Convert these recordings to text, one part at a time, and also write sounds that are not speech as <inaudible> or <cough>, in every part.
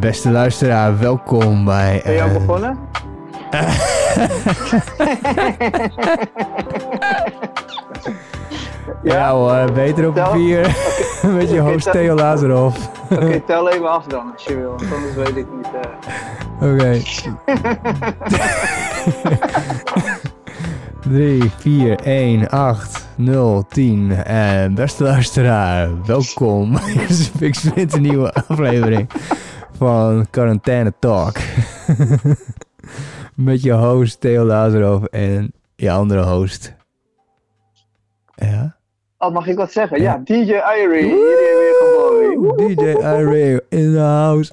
Beste luisteraar, welkom bij... Ben je al eh, begonnen? <laughs> ja hoor, beter op Tel- papier. <laughs> <laughs> Met je host tel- Theo Lazarov. Oké, tel even af dan, als je wil, want anders weet ik niet. eh. Oké. 3, 4, 1, 8, 0, 10. En beste luisteraar, welkom <laughs> bij deze Big Splinter nieuwe aflevering van Quarantaine Talk. <laughs> Met je host Theo Lazarov en je andere host. Ja? Oh, mag ik wat zeggen? Ja, DJ Irie. DJ Irie in the house.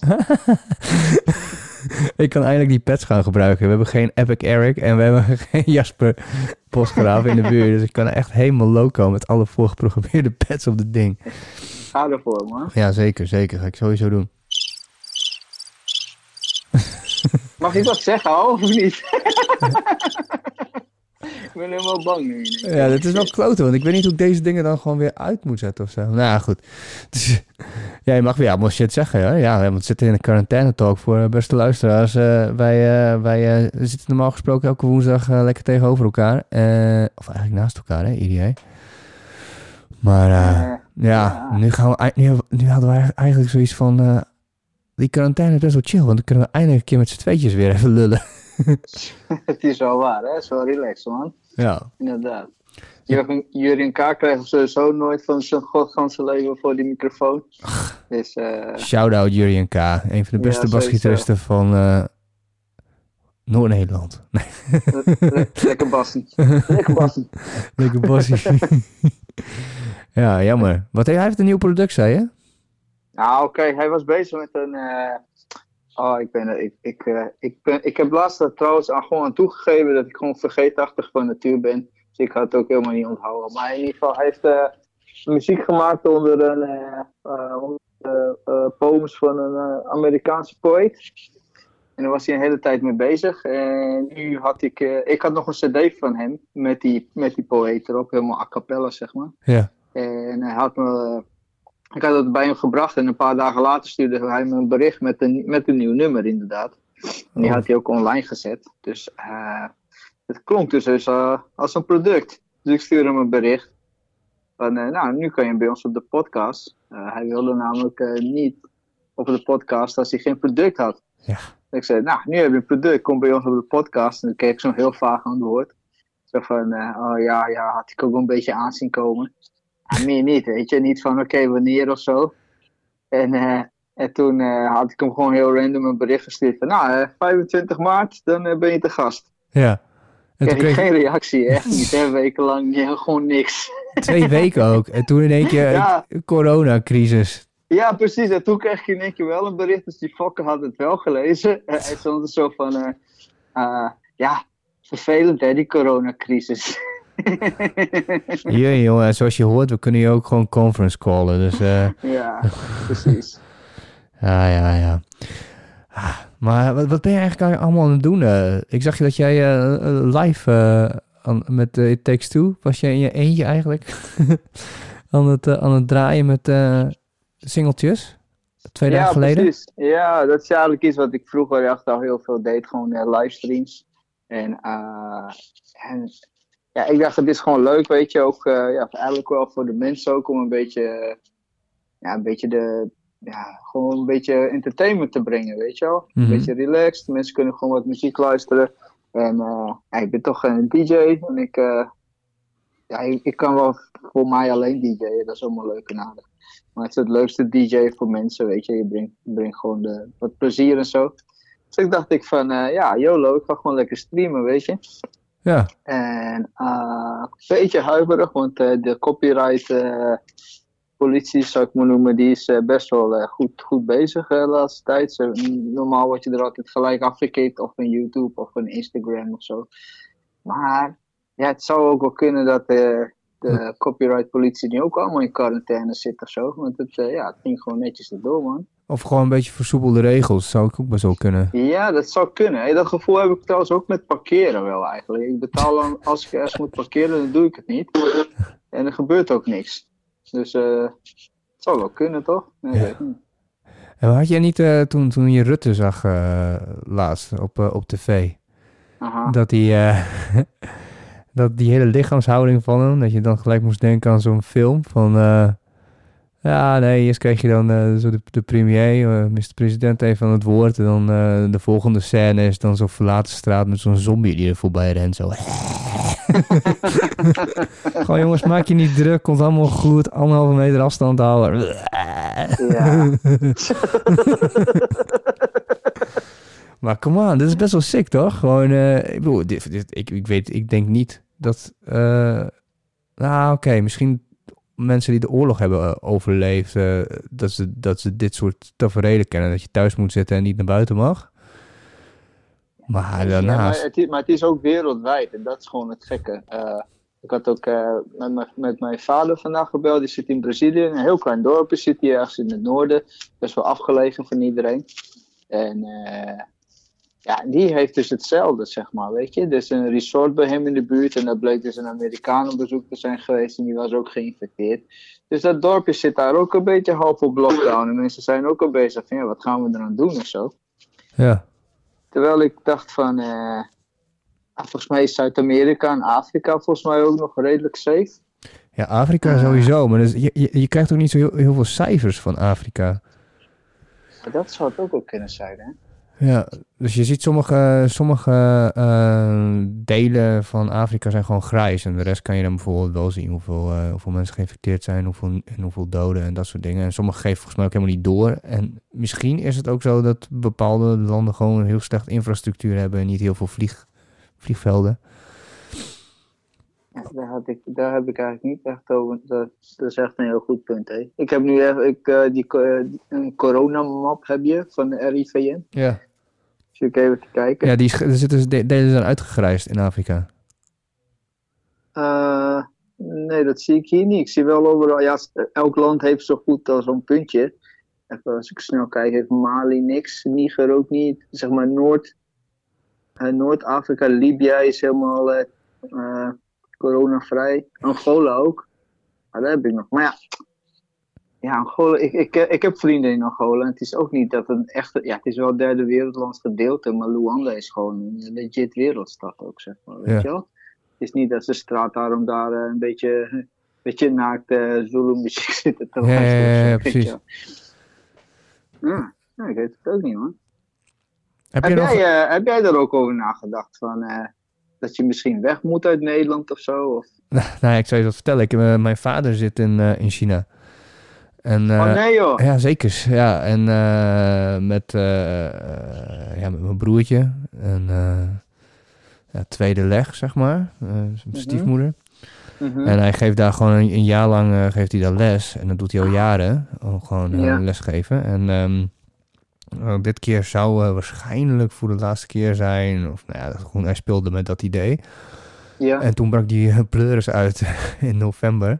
<laughs> <laughs> ik kan eindelijk die pets gaan gebruiken. We hebben geen Epic Eric en we hebben <laughs> geen Jasper Postgraaf in de buurt. Dus ik kan echt helemaal loco met alle voorgeprogrammeerde pets op het ding. Ga ervoor, man. Ja, zeker, zeker. Ga ik sowieso doen. Mag ik wat zeggen, of niet? <laughs> ik ben helemaal bang nu. Ja, dat is wel kloten, want ik weet niet hoe ik deze dingen dan gewoon weer uit moet zetten of zo. Nou ja, goed. Dus, <laughs> ja, je mag weer allemaal shit zeggen? Ja, want we zitten in een quarantaine talk voor eh, beste luisteraars. Eh, wij eh, wij zitten normaal gesproken elke woensdag lekker tegenover elkaar. Of eigenlijk naast elkaar, hè, IDA. Maar ja, ja. Nu, gaan we, nu, nu hadden we eigenlijk zoiets van... die quarantaine is best wel chill, want dan kunnen we eindelijk een keer met z'n tweetjes weer even lullen. <laughs> <laughs> het is wel waar, hè? Wel relaxed, man. Ja, Inderdaad. Jurgen K. krijgt sowieso nooit van zijn godganse leven voor die microfoon. Dus, eh Shout-out Jurien K. Een van de beste Ja, basgitaristen van eh, Noord-Nederland. Nee, le- le- lekker bassen. Lekker bassen. lekker bassie. <laughs> <laughs> ja, jammer. Wat, hij heeft een nieuw product, zei je? Nou, oké, hij was bezig met een. eh, Oh, ik ben. Ik, ik, eh, ik, ben, ik heb laatst er trouwens aan, gewoon aan toegegeven dat ik gewoon vergeetachtig van natuur ben. Dus ik had het ook helemaal niet onthouden. Maar in ieder geval, hij heeft eh, muziek gemaakt onder een. eh poems van een Amerikaanse poëet. En daar was hij een hele tijd mee bezig. En nu had ik. ik had nog een CD van hem met die, met die poëet erop, helemaal a cappella, zeg maar. Ja. En hij had me, ik had het bij hem gebracht en een paar dagen later stuurde hij me een bericht met een, met een nieuw nummer inderdaad. En die Oh. had hij ook online gezet. Dus eh, het klonk dus als, eh, als een product. Dus ik stuurde hem een bericht. Van, eh, nou, nu kan je bij ons op de podcast. Hij wilde namelijk niet op de podcast als hij geen product had. Ja. Ik zei, nou, nu heb je een product, kom bij ons op de podcast. En dan kreeg ik zo'n heel vaag antwoord. Zo van, oh ja, ja, had ik ook wel een beetje aanzien komen. Ja, meer niet, weet je. Niet van, oké, wanneer of zo. En, eh, en toen eh, had ik hem gewoon heel random een bericht gestuurd van, nou, eh, 25 maart, dan ben je te gast. Ja. En toen Kreeg ik kreeg geen reactie, echt niet, hè, <laughs> wekenlang, ja, gewoon niks. <laughs> twee weken ook. En toen in één keer Ja. coronacrisis. Ja, precies. En toen kreeg ik in één keer wel een bericht, dus die fokker had het wel gelezen. <laughs> Hij stond er zo van, ja, vervelend hè, die coronacrisis. <laughs> Hier, jongen, zoals je hoort, we kunnen je ook gewoon conference callen. Dus eh, <laughs> ja, precies. <laughs> ja, ja, ja. Ah, maar wat, wat ben je eigenlijk allemaal aan het doen? eh? ik zag je dat jij eh, live aan- met It Takes Two, was je in je eentje eigenlijk aan, het, aan het draaien met singeltjes? Twee dagen ja, geleden? Precies. Ja, dat is eigenlijk iets wat ik vroeger echt al heel veel deed, gewoon livestreams. En, en ja, ik dacht, het is gewoon leuk, weet je, ook eh, ja, eigenlijk wel voor de mensen ook om een beetje, eh, ja, een beetje de, ja, gewoon een beetje entertainment te brengen, weet je wel. Mhm. Een beetje relaxed, mensen kunnen gewoon wat muziek luisteren. En eh, ja, ik ben toch een DJ en ik, ja, ik, ik kan wel voor mij alleen DJ'en, dat is allemaal leuk en aardig. Maar het is het leukste DJ voor mensen, weet je. Je brengt, je brengt gewoon de, wat plezier en zo. Dus ik dacht ik van, ja, YOLO, ik ga gewoon lekker streamen, weet je. Ja, En eh, een beetje huiverig, want eh, de copyright eh, politie, zou ik maar noemen, die is best wel goed, goed bezig de laatste tijd. Normaal word je er altijd gelijk afgekeken, of van YouTube of van Instagram of zo. Maar ja, het zou ook wel kunnen dat eh, de copyright politie nu ook allemaal in quarantaine zit of zo. Want het, ja, het ging gewoon netjes erdoor, man. Of gewoon een beetje versoepelde regels, zou ik ook best wel kunnen. Ja, dat zou kunnen. Hè. Dat gevoel heb ik trouwens ook met parkeren wel eigenlijk. Ik betaal dan, <laughs> als ik ergens moet parkeren, dan doe ik het niet. En er gebeurt ook niks. Dus eh, Zou wel kunnen, toch? Nee, Ja. En had jij niet eh, toen, toen je Rutte zag eh, laatst op, op tv, Aha. dat die, <laughs> dat die hele lichaamshouding van hem, dat je dan gelijk moest denken aan zo'n film van, ja nee, eerst kreeg je dan eh, zo de, de premier, eh Mr. President even aan het woord en dan eh, de volgende scène is dan zo'n verlaten straat met zo'n zombie die er voorbij rent, zo. <laughs> Gewoon jongens, maak je niet druk, komt allemaal goed, anderhalve meter afstand houden. Ja. <laughs> Maar come on, dit is best wel sick, toch? Gewoon, eh, ik bedoel, dit, dit, ik, ik weet, ik denk niet dat... eh, nou, oké, misschien mensen die de oorlog hebben eh, overleefd... eh, dat, ze, dat ze dit soort tafereelen kennen. Dat je thuis moet zitten en niet naar buiten mag. Maar Ja, maar, daarnaast... het is, maar het is ook wereldwijd en dat is gewoon het gekke. Eh, ik had ook eh, met, mijn- met mijn vader vandaag gebeld. Die zit in Brazilië, een heel klein dorpje. Zit hier ergens in het noorden. Best wel afgelegen van iedereen. En ja, die heeft dus hetzelfde, zeg maar. Weet je, er is een resort bij hem in de buurt. En daar bleek dus een Amerikaan op bezoek te zijn geweest. En die was ook geïnfecteerd. Dus dat dorpje zit daar ook een beetje half op lockdown. En mensen zijn ook al bezig van ja, wat gaan we eraan doen en zo. Ja, Terwijl ik dacht van, eh, volgens mij is Zuid-Amerika en Afrika volgens mij ook nog redelijk safe. ja Afrika sowieso. Maar dus, je, je, je krijgt ook niet zo heel, heel veel cijfers van Afrika. Maar dat zou het ook wel kunnen zijn, hè? Ja, dus je ziet sommige, sommige eh, delen van Afrika zijn gewoon grijs. En de rest kan je dan bijvoorbeeld wel zien hoeveel, eh, hoeveel mensen geïnfecteerd zijn, hoeveel, en hoeveel doden en dat soort dingen. En sommige geven volgens mij ook helemaal niet door. En misschien is het ook zo dat bepaalde landen gewoon heel slecht infrastructuur hebben en niet heel veel vlieg, vliegvelden. Daar, had ik, daar heb ik eigenlijk niet echt over. Dat, dat is echt een heel goed punt, hè? Ik heb nu even ik, eh, die, coronamap heb je van de RIVM. Ja, Ik even te kijken. ja die is, er zitten de- delen zijn uitgegrijsd in Afrika. Eh, nee, dat zie ik hier niet. Ik zie wel overal, ja, elk land heeft zo goed als zo'n puntje. Even als ik snel kijk, heeft Mali niks, Niger ook niet. Zeg maar Noord, eh, Noord-Afrika, Libië is helemaal eh, coronavrij. Angola ook. Maar dat heb ik nog. Maar ja, ja Angola, ik, ik, ik heb vrienden in Angola. En het is ook niet dat een echte, ja, het is wel een derde wereldlands gedeelte. Maar Luanda is gewoon een legit wereldstad ook, zeg maar. Weet Ja. je wel? Het is niet dat de straat daarom daar eh, een beetje, een beetje naakt uh, Zulu-muziek <laughs> zitten te Ja, ja, luisteren. ja, ja, je precies. Ja, ja, ik weet het ook niet, man. Heb, nog... jij, eh, heb jij er ook over nagedacht? Van, eh, dat je misschien weg moet uit Nederland of zo? Of... <laughs> Nou ja, ik zou je dat vertellen. Ik, eh, mijn vader zit in, eh, in China. En, eh, oh nee joh. Ja, zeker. Ja, en eh, met, eh, ja, met mijn broertje. En ja, tweede leg, zeg maar. Zijn stiefmoeder. Mhm. En hij geeft daar gewoon een, een jaar lang geeft hij daar les. En dat doet hij al jaren. Al gewoon Ja. lesgeven. En ehm, eh, dit keer zou waarschijnlijk voor de laatste keer zijn. Of nou ja, gewoon, hij speelde met dat idee. Ja. En toen brak die pleuris uit <laughs> in november.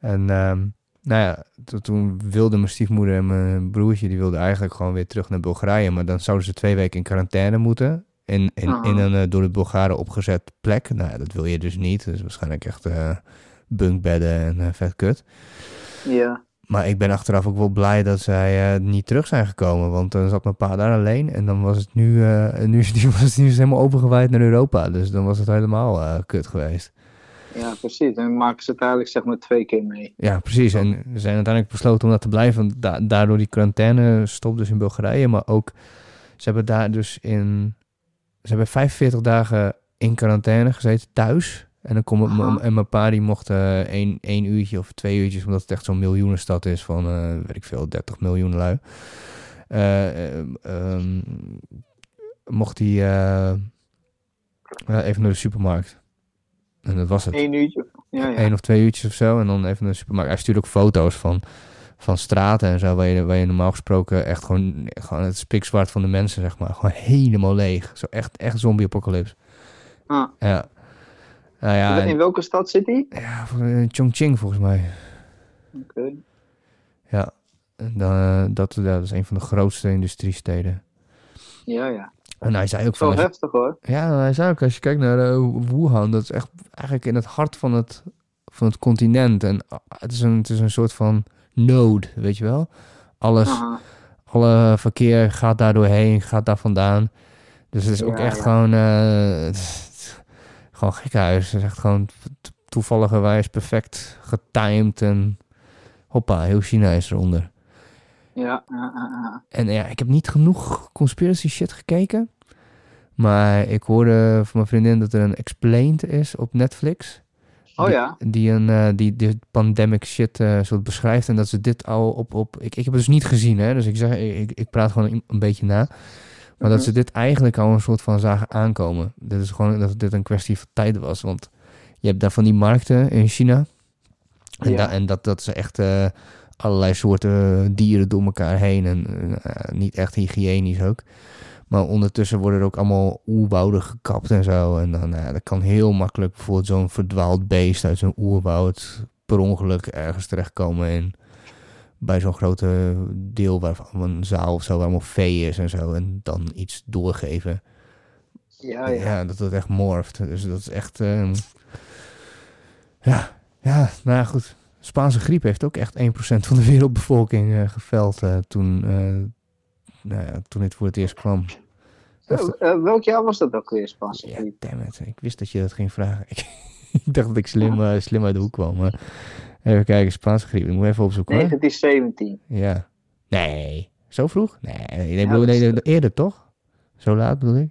En ehm, nou ja, to- toen wilde mijn stiefmoeder en mijn broertje... die wilden eigenlijk gewoon weer terug naar Bulgarije. Maar dan zouden ze twee weken in quarantaine moeten. In, in, Ah. in een eh, door de Bulgaren opgezet plek. Nou ja, dat wil je dus niet. Dus waarschijnlijk echt eh, bunkbedden en eh, vet kut. ja. Maar ik ben achteraf ook wel blij dat zij niet terug zijn gekomen. Want dan zat mijn pa daar alleen. En dan was het nu, nu, die, <laughs> was het nu helemaal opengewaaid naar Europa. Dus dan was het helemaal kut geweest. Ja, precies. En maken ze het eigenlijk zeg maar twee keer mee. Ja, precies. En we zijn uiteindelijk besloten om dat te blijven. Da- daardoor die quarantaine stopt dus in Bulgarije. Maar ook, ze hebben daar dus in... Ze hebben 45 dagen in quarantaine gezeten thuis. En dan komt en mijn pa die mocht eh één, één uurtje of twee uurtjes, omdat het echt zo'n miljoenenstad is van, eh, weet ik veel, 30 miljoen lui. Eh, eh, ehm, mocht hij even naar de supermarkt. En dat was het. Eén uurtje. Ja, ja. Eén of twee uurtjes of zo. En dan even de supermarkt. Hij stuurde ook foto's van, van straten en zo. Waar je, waar je normaal gesproken echt gewoon, gewoon het spikzwart van de mensen, zeg maar. Gewoon helemaal leeg. Zo echt, echt zombie-apocalypse. Ah. Ja. Nou ja, In en- welke stad zit hij? ja, in Chongqing volgens mij. Oké. Ja. En dan, eh, dat, ja, dat is een van de grootste industriesteden. Ja, ja. En hij zei ook Zo van... je- heftig hoor. Ja, hij zei ook, als je kijkt naar eh, Wuhan, dat is echt eigenlijk in het hart van het, van het continent. En ah, het is, een, het is een soort van node, weet je wel? Alles, Aha. alle verkeer gaat daar doorheen, gaat daar vandaan. Dus het is ook Ja, echt ja. gewoon, eh, het is gewoon gekhuis. Het is echt gewoon to- toevalligerwijs perfect getimed en hoppa, heel China is eronder. Ja. En ja, ik heb niet genoeg conspiracy shit gekeken. Maar ik hoorde van mijn vriendin dat er een Explained is op Netflix. Oh die, ja? Die een eh, die, die pandemic shit eh soort beschrijft. En dat ze dit al op. op ik, ik heb het dus niet gezien, hè? Dus ik zeg, ik, ik praat gewoon een, beetje na. Maar dat Mhm. ze dit eigenlijk al een soort van zagen aankomen. Dit is gewoon dat dit een kwestie van tijd was. Want je hebt daar van die markten in China. En, Ja. da- en dat, dat ze echt eh, allerlei soorten dieren door elkaar heen. En niet echt hygiënisch ook. Maar ondertussen worden er ook allemaal oerwouden gekapt en zo. En dan nou ja, dat kan heel makkelijk bijvoorbeeld zo'n verdwaald beest uit zo'n oerwoud per ongeluk ergens terechtkomen in bij zo'n grote deel waarvan een zaal of zo waar allemaal vee is en zo. En dan iets doorgeven. Ja, Ja, ja. dat het echt morft. Dus dat is echt. ehm, ja, ja, nou ja, goed. Spaanse griep heeft ook echt 1% van de wereldbevolking eh, geveld eh, toen, eh, nou ja, toen dit voor het eerst kwam. Eh, welk jaar was dat ook weer, Spaanse Ja, griep? damn it. Ik wist dat je dat ging vragen. Ik, <laughs> ik dacht dat ik slim, eh, slim uit de hoek kwam. Maar even kijken, Spaanse griep. Ik moet even opzoeken hoor. 1917. Ja. Nee. Zo vroeg? Nee, nee, Ja, bedoel, dat is- nee, eerder toch? Zo laat bedoel ik?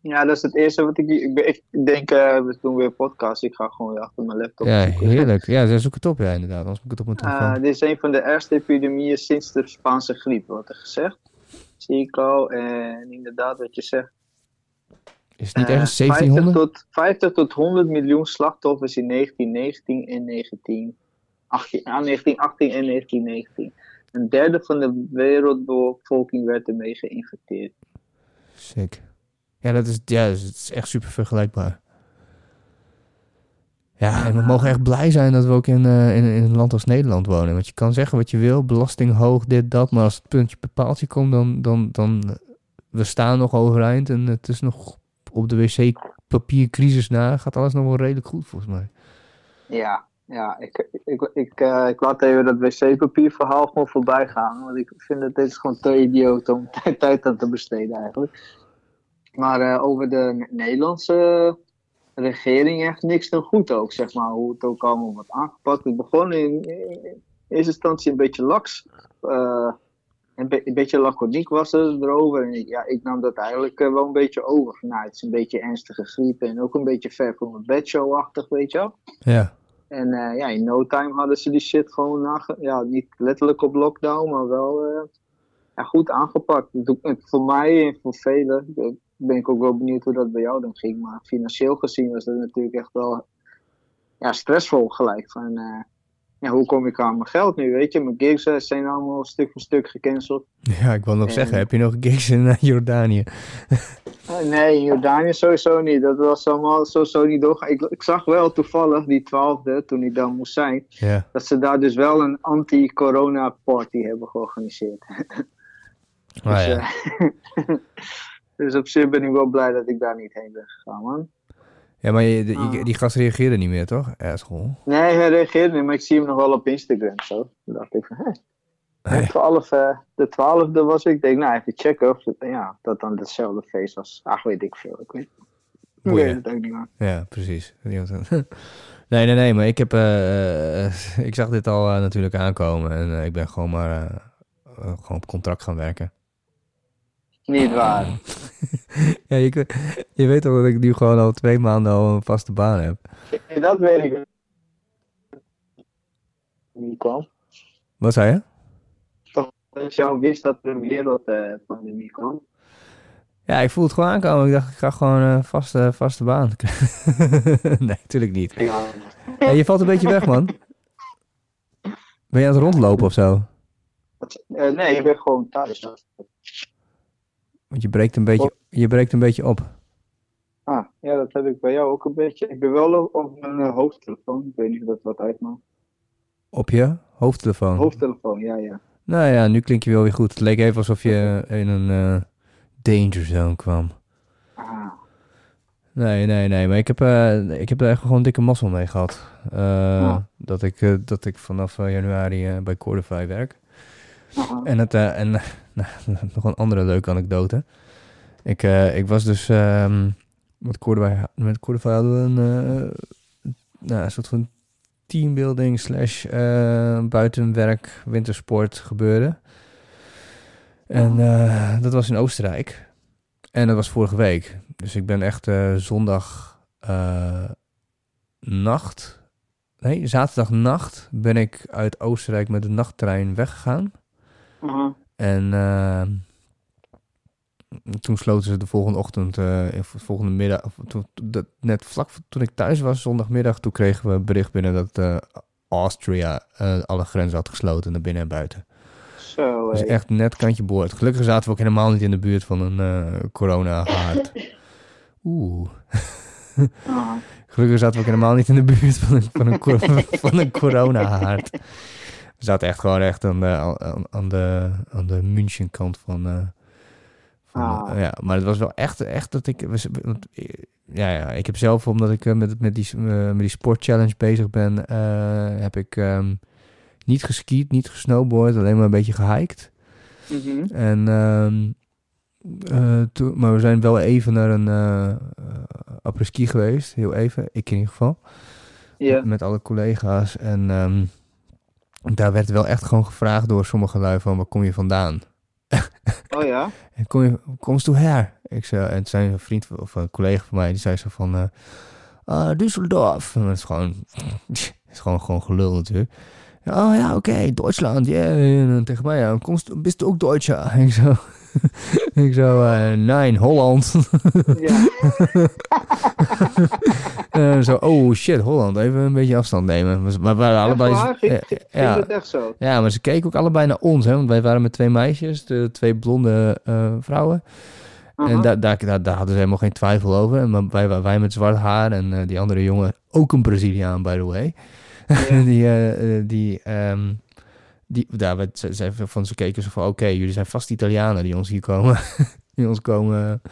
Ja, dat is het eerste wat ik... Ik, denk, eh, we doen weer podcast. Ik ga gewoon weer achter mijn laptop Ja, zoeken. heerlijk. Ja, ze zoek het op, ja, inderdaad. Anders moet ik het op mijn Eh, telefoon. dit is een van de ergste epidemieën sinds de Spaanse griep, wordt er gezegd. Al. En inderdaad, wat je zegt. Is het niet eh, ergens 50 1700? tot, 50 tot 100 miljoen slachtoffers in 1919 en 1918, ah, 1918 en 1919. Een derde van de wereldbevolking werd ermee geïnfecteerd. Sick. Ja, dat is, ja, dat is echt super vergelijkbaar. Ja, en we mogen echt blij zijn dat we ook in, eh, in, in een land als Nederland wonen. Want je kan zeggen wat je wil, belasting hoog, dit, dat. Maar als het puntje per paaltje komt, dan, dan, dan... eh, We staan nog overeind en het is nog op de wc-papiercrisis na. Gaat alles nog wel redelijk goed, volgens mij. Ja, ja ik, ik, ik, eh, ik laat even dat wc-papierverhaal gewoon voorbij gaan. Want ik vind dat dit is gewoon te idioot om <laughs> tijd aan te besteden eigenlijk. Maar eh, over de Ne- Nederlandse regering echt niks ten goed ook, zeg maar. Hoe het ook allemaal wordt aangepakt. Het begon in, in eerste instantie een beetje laks. eh, een, be- een beetje laconiek was er erover. En ik, ja, ik nam dat eigenlijk eh, wel een beetje over. Nou, het is een beetje ernstige griep en ook een beetje ver voor mijn bedshow-achtig, weet je wel. Ja. En eh, ja, in no time hadden ze die shit gewoon nage- ja, niet letterlijk op lockdown, maar wel ja, goed aangepakt. Het voor mij en voor velen ben ik ook wel benieuwd hoe dat bij jou dan ging. Maar financieel gezien was dat natuurlijk echt wel ja, stressvol gelijk. Van, eh, ja, hoe kom ik aan mijn geld nu, weet je? Mijn gigs eh, zijn allemaal stuk voor stuk gecanceld. Ja, ik wil nog En- zeggen, heb je nog gigs in eh, Jordanië? Nee, in Jordanië sowieso niet. Dat was allemaal sowieso niet doorgaan. Ik, ik zag wel toevallig die twaalfde, toen ik dan moest zijn, Ja. dat ze daar dus wel een anti-corona party hebben georganiseerd. <laughs> Ah, dus, ja. <laughs> dus op zich ben ik wel blij dat ik daar niet heen ben gegaan, man. ja, maar je, Ah. die gast reageerde niet meer, toch? Ja, school. Nee, hij reageerde niet, maar ik zie hem nog wel op Instagram zo. Toen dacht ik van, hé. 12, eh, de twaalfde was ik. Ik denk, nou, even checken of het, ja, dat dan hetzelfde feest was. Ach, weet ik veel. Ik weet, ik weet het ook niet meer. Ja, precies. <laughs> Nee, nee, nee, maar ik heb, eh, eh, <laughs> ik zag dit al natuurlijk aankomen en ik ben gewoon maar gewoon op contract gaan werken. Niet waar. <laughs> Ja, je, je weet toch dat ik nu gewoon al twee maanden al een vaste baan heb. Dat weet ik. Wie kwam? Wat zei je? Dat je al wist dat er een wereldpandemie kwam. Ja, ik voel het gewoon aankomen. Ik dacht, ik ga gewoon een vaste, vaste baan. <laughs> nee, natuurlijk niet. Ja. Ja, je valt een beetje weg, man. Ben je aan het rondlopen of zo? Eh, nee, ik ben gewoon thuis. Want je breekt een beetje, je breekt een beetje op. Ah, ja, dat heb ik bij jou ook een beetje. Ik ben wel op, mijn eh, hoofdtelefoon. Ik weet niet of dat wat uitmaakt. Op je hoofdtelefoon. Hoofdtelefoon, ja, ja. Nou ja, nu klink je wel weer goed. Het leek even alsof je in een eh, danger zone kwam. Ah, Nee, nee, nee. Maar ik heb, eh, ik heb er echt gewoon dikke mazzel mee gehad. Eh, Ja. dat, ik, dat ik vanaf januari bij Cordify werk. Aha. En, het, eh, en <laughs> nou, <laughs> nog een andere leuke anekdote. Ik, eh, ik was dus... ehm, met Cordify, met hadden we een, eh, nou, een soort van teambuilding slash buitenwerk wintersport gebeuren. En eh, dat was in Oostenrijk. En dat was vorige week. Dus ik ben echt zondag nacht... Nee, zaterdag nacht ben ik uit Oostenrijk met de nachttrein weggegaan. Aha. En eh, toen sloten ze de volgende ochtend, of volgende middag, toen, dat, net vlak toen ik thuis was, zondagmiddag, toen kregen we een bericht binnen dat eh, Austria eh, alle grenzen had gesloten naar binnen en buiten. Zo, Dus echt net kantje boord. Gelukkig zaten we ook helemaal niet in de buurt van een corona-haard. <laughs> Oeh. Aha. <laughs> Gelukkig zaten we ook helemaal niet in de buurt van een, van een, <laughs> van een corona-haard. We zaten echt gewoon echt aan de, aan, aan de, aan de München-kant van... eh, van Ah. ja, maar het was wel echt, echt dat ik... want, eh, Ja, ja, ik heb zelf, omdat ik eh, met, met, die, eh, met die sportchallenge bezig ben... eh, heb ik ehm, niet geskiet, niet gesnowboard, alleen maar een beetje gehiked. Mhm. En, eh, toen, maar we zijn wel even naar een eh eh, après-ski geweest. Heel even, ik in ieder geval. Ja. Met alle collega's. En ehm, daar werd wel echt gewoon gevraagd door sommige lui van... waar kom je vandaan? <laughs> Oh ja? En kom je, komst toe her? Ik zei, en toen zei een vriend of een collega van mij... die zei zo van... ah, Düsseldorf. En dat is gewoon... het <laughs> is gewoon, gewoon gelul natuurlijk. Oh ja, oké, Duitsland. Ja, En dan tegen mij, ja, komst, bist ook Deutscher? <laughs> Ik zo... <laughs> ik zo, eh nee, Holland. Ja. <laughs> Eh, zo, oh shit, Holland, even een beetje afstand nemen. Maar we waren allebei... waar? Ging- Ging ja, dat echt zo? ja, maar ze keken ook allebei naar ons, hè, want wij waren met twee meisjes, de twee blonde eh, vrouwen. En daar, daar, daar, daar hadden ze helemaal geen twijfel over. En maar wij, wij met zwart haar en die andere jongen, ook een Braziliaan, by the way. Ja. <laughs> die, die, ehm, die, daar werd, ze, ze, van, ze keken zo van, oké, jullie zijn vast Italianen die ons hier komen, <laughs> die ons komen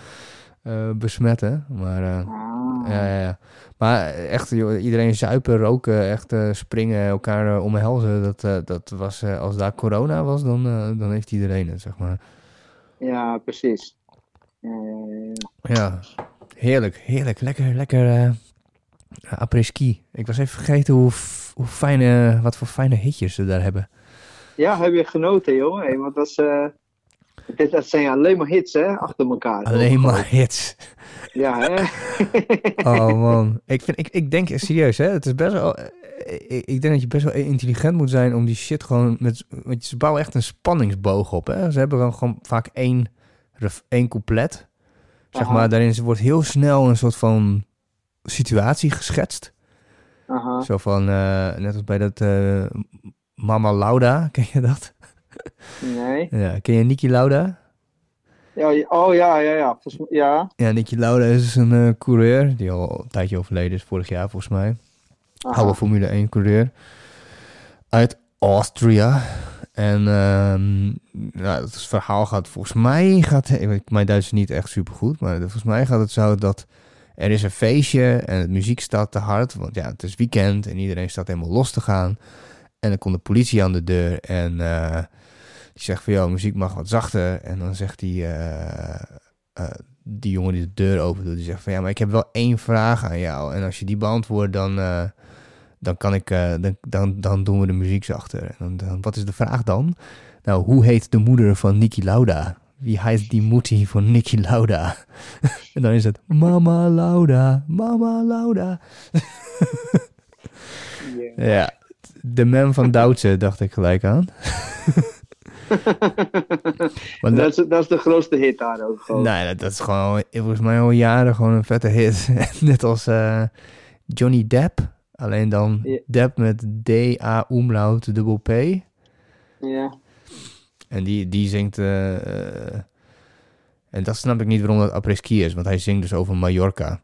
eh, besmetten. Maar eh, ja, ja, ja. Maar echt, joh, iedereen zuipen, roken, echt eh, springen, elkaar omhelzen. Dat, dat was, als daar corona was, dan, dan heeft iedereen het, zeg maar. Ja, precies. Ja, heerlijk, heerlijk. Lekker, lekker eh après-ski. Ik was even vergeten hoe, hoe fijne, wat voor fijne hitjes ze daar hebben. Ja, heb je genoten, joh? Hey, want dat, is, eh, dit, dat zijn alleen maar hits, hè? Achter elkaar. Alleen maar hits. Ja, hè? <laughs> Oh man, ik, vind, ik, ik denk serieus, hè, het is best wel. eh, Ik, ik denk dat je best wel intelligent moet zijn om die shit gewoon met. Want ze bouwen echt een spanningsboog op, hè? Ze hebben dan gewoon vaak één, één couplet. Zeg Aha. maar, daarin wordt heel snel een soort van situatie geschetst. Aha. Zo van, eh, net als bij dat Mama Lauda, <laughs> ken je dat? Nee. Ja, ken je Niki Lauda? Ja, oh ja, ja, ja. Ja. Ja, Niki Lauda is dus een eh, coureur, die al een tijdje overleden is, vorig jaar volgens mij. Aha. oude Formule 1 coureur uit Austria. En ehm nou, het verhaal gaat volgens mij, gaat, mijn Duits is niet echt super goed, maar volgens mij gaat het zo dat er is een feestje en het muziek staat te hard, want ja, het is weekend en iedereen staat helemaal los te gaan. En dan komt de politie aan de deur en eh, die zegt van, joh, muziek mag wat zachter. En dan zegt die, eh, eh, die jongen die de deur open doet, die zegt van, ja, maar ik heb wel één vraag aan jou. En als je die beantwoordt, dan, dan, kan ik, dan, dan, dan doen we de muziek zachter. En dan, dan, wat is de vraag dan? Nou, hoe heet de moeder van Niki Lauda? Wie heet die moetie van Niki Lauda? <laughs> en dan is het Mama Lauda, Mama Lauda. <laughs> Ja, de man van <laughs> Doutse dacht ik gelijk aan. <laughs> Maar dat, is, dat is de grootste hit daar ook gewoon. Nee, dat is gewoon volgens mij al jaren gewoon een vette hit. <laughs> Net als eh, Johnny Depp. Alleen dan. Depp met D-A umlaut dubbel P. Ja. En die, die zingt... eh, eh, en dat snap ik niet waarom dat après-ski is. Want hij zingt dus over Mallorca.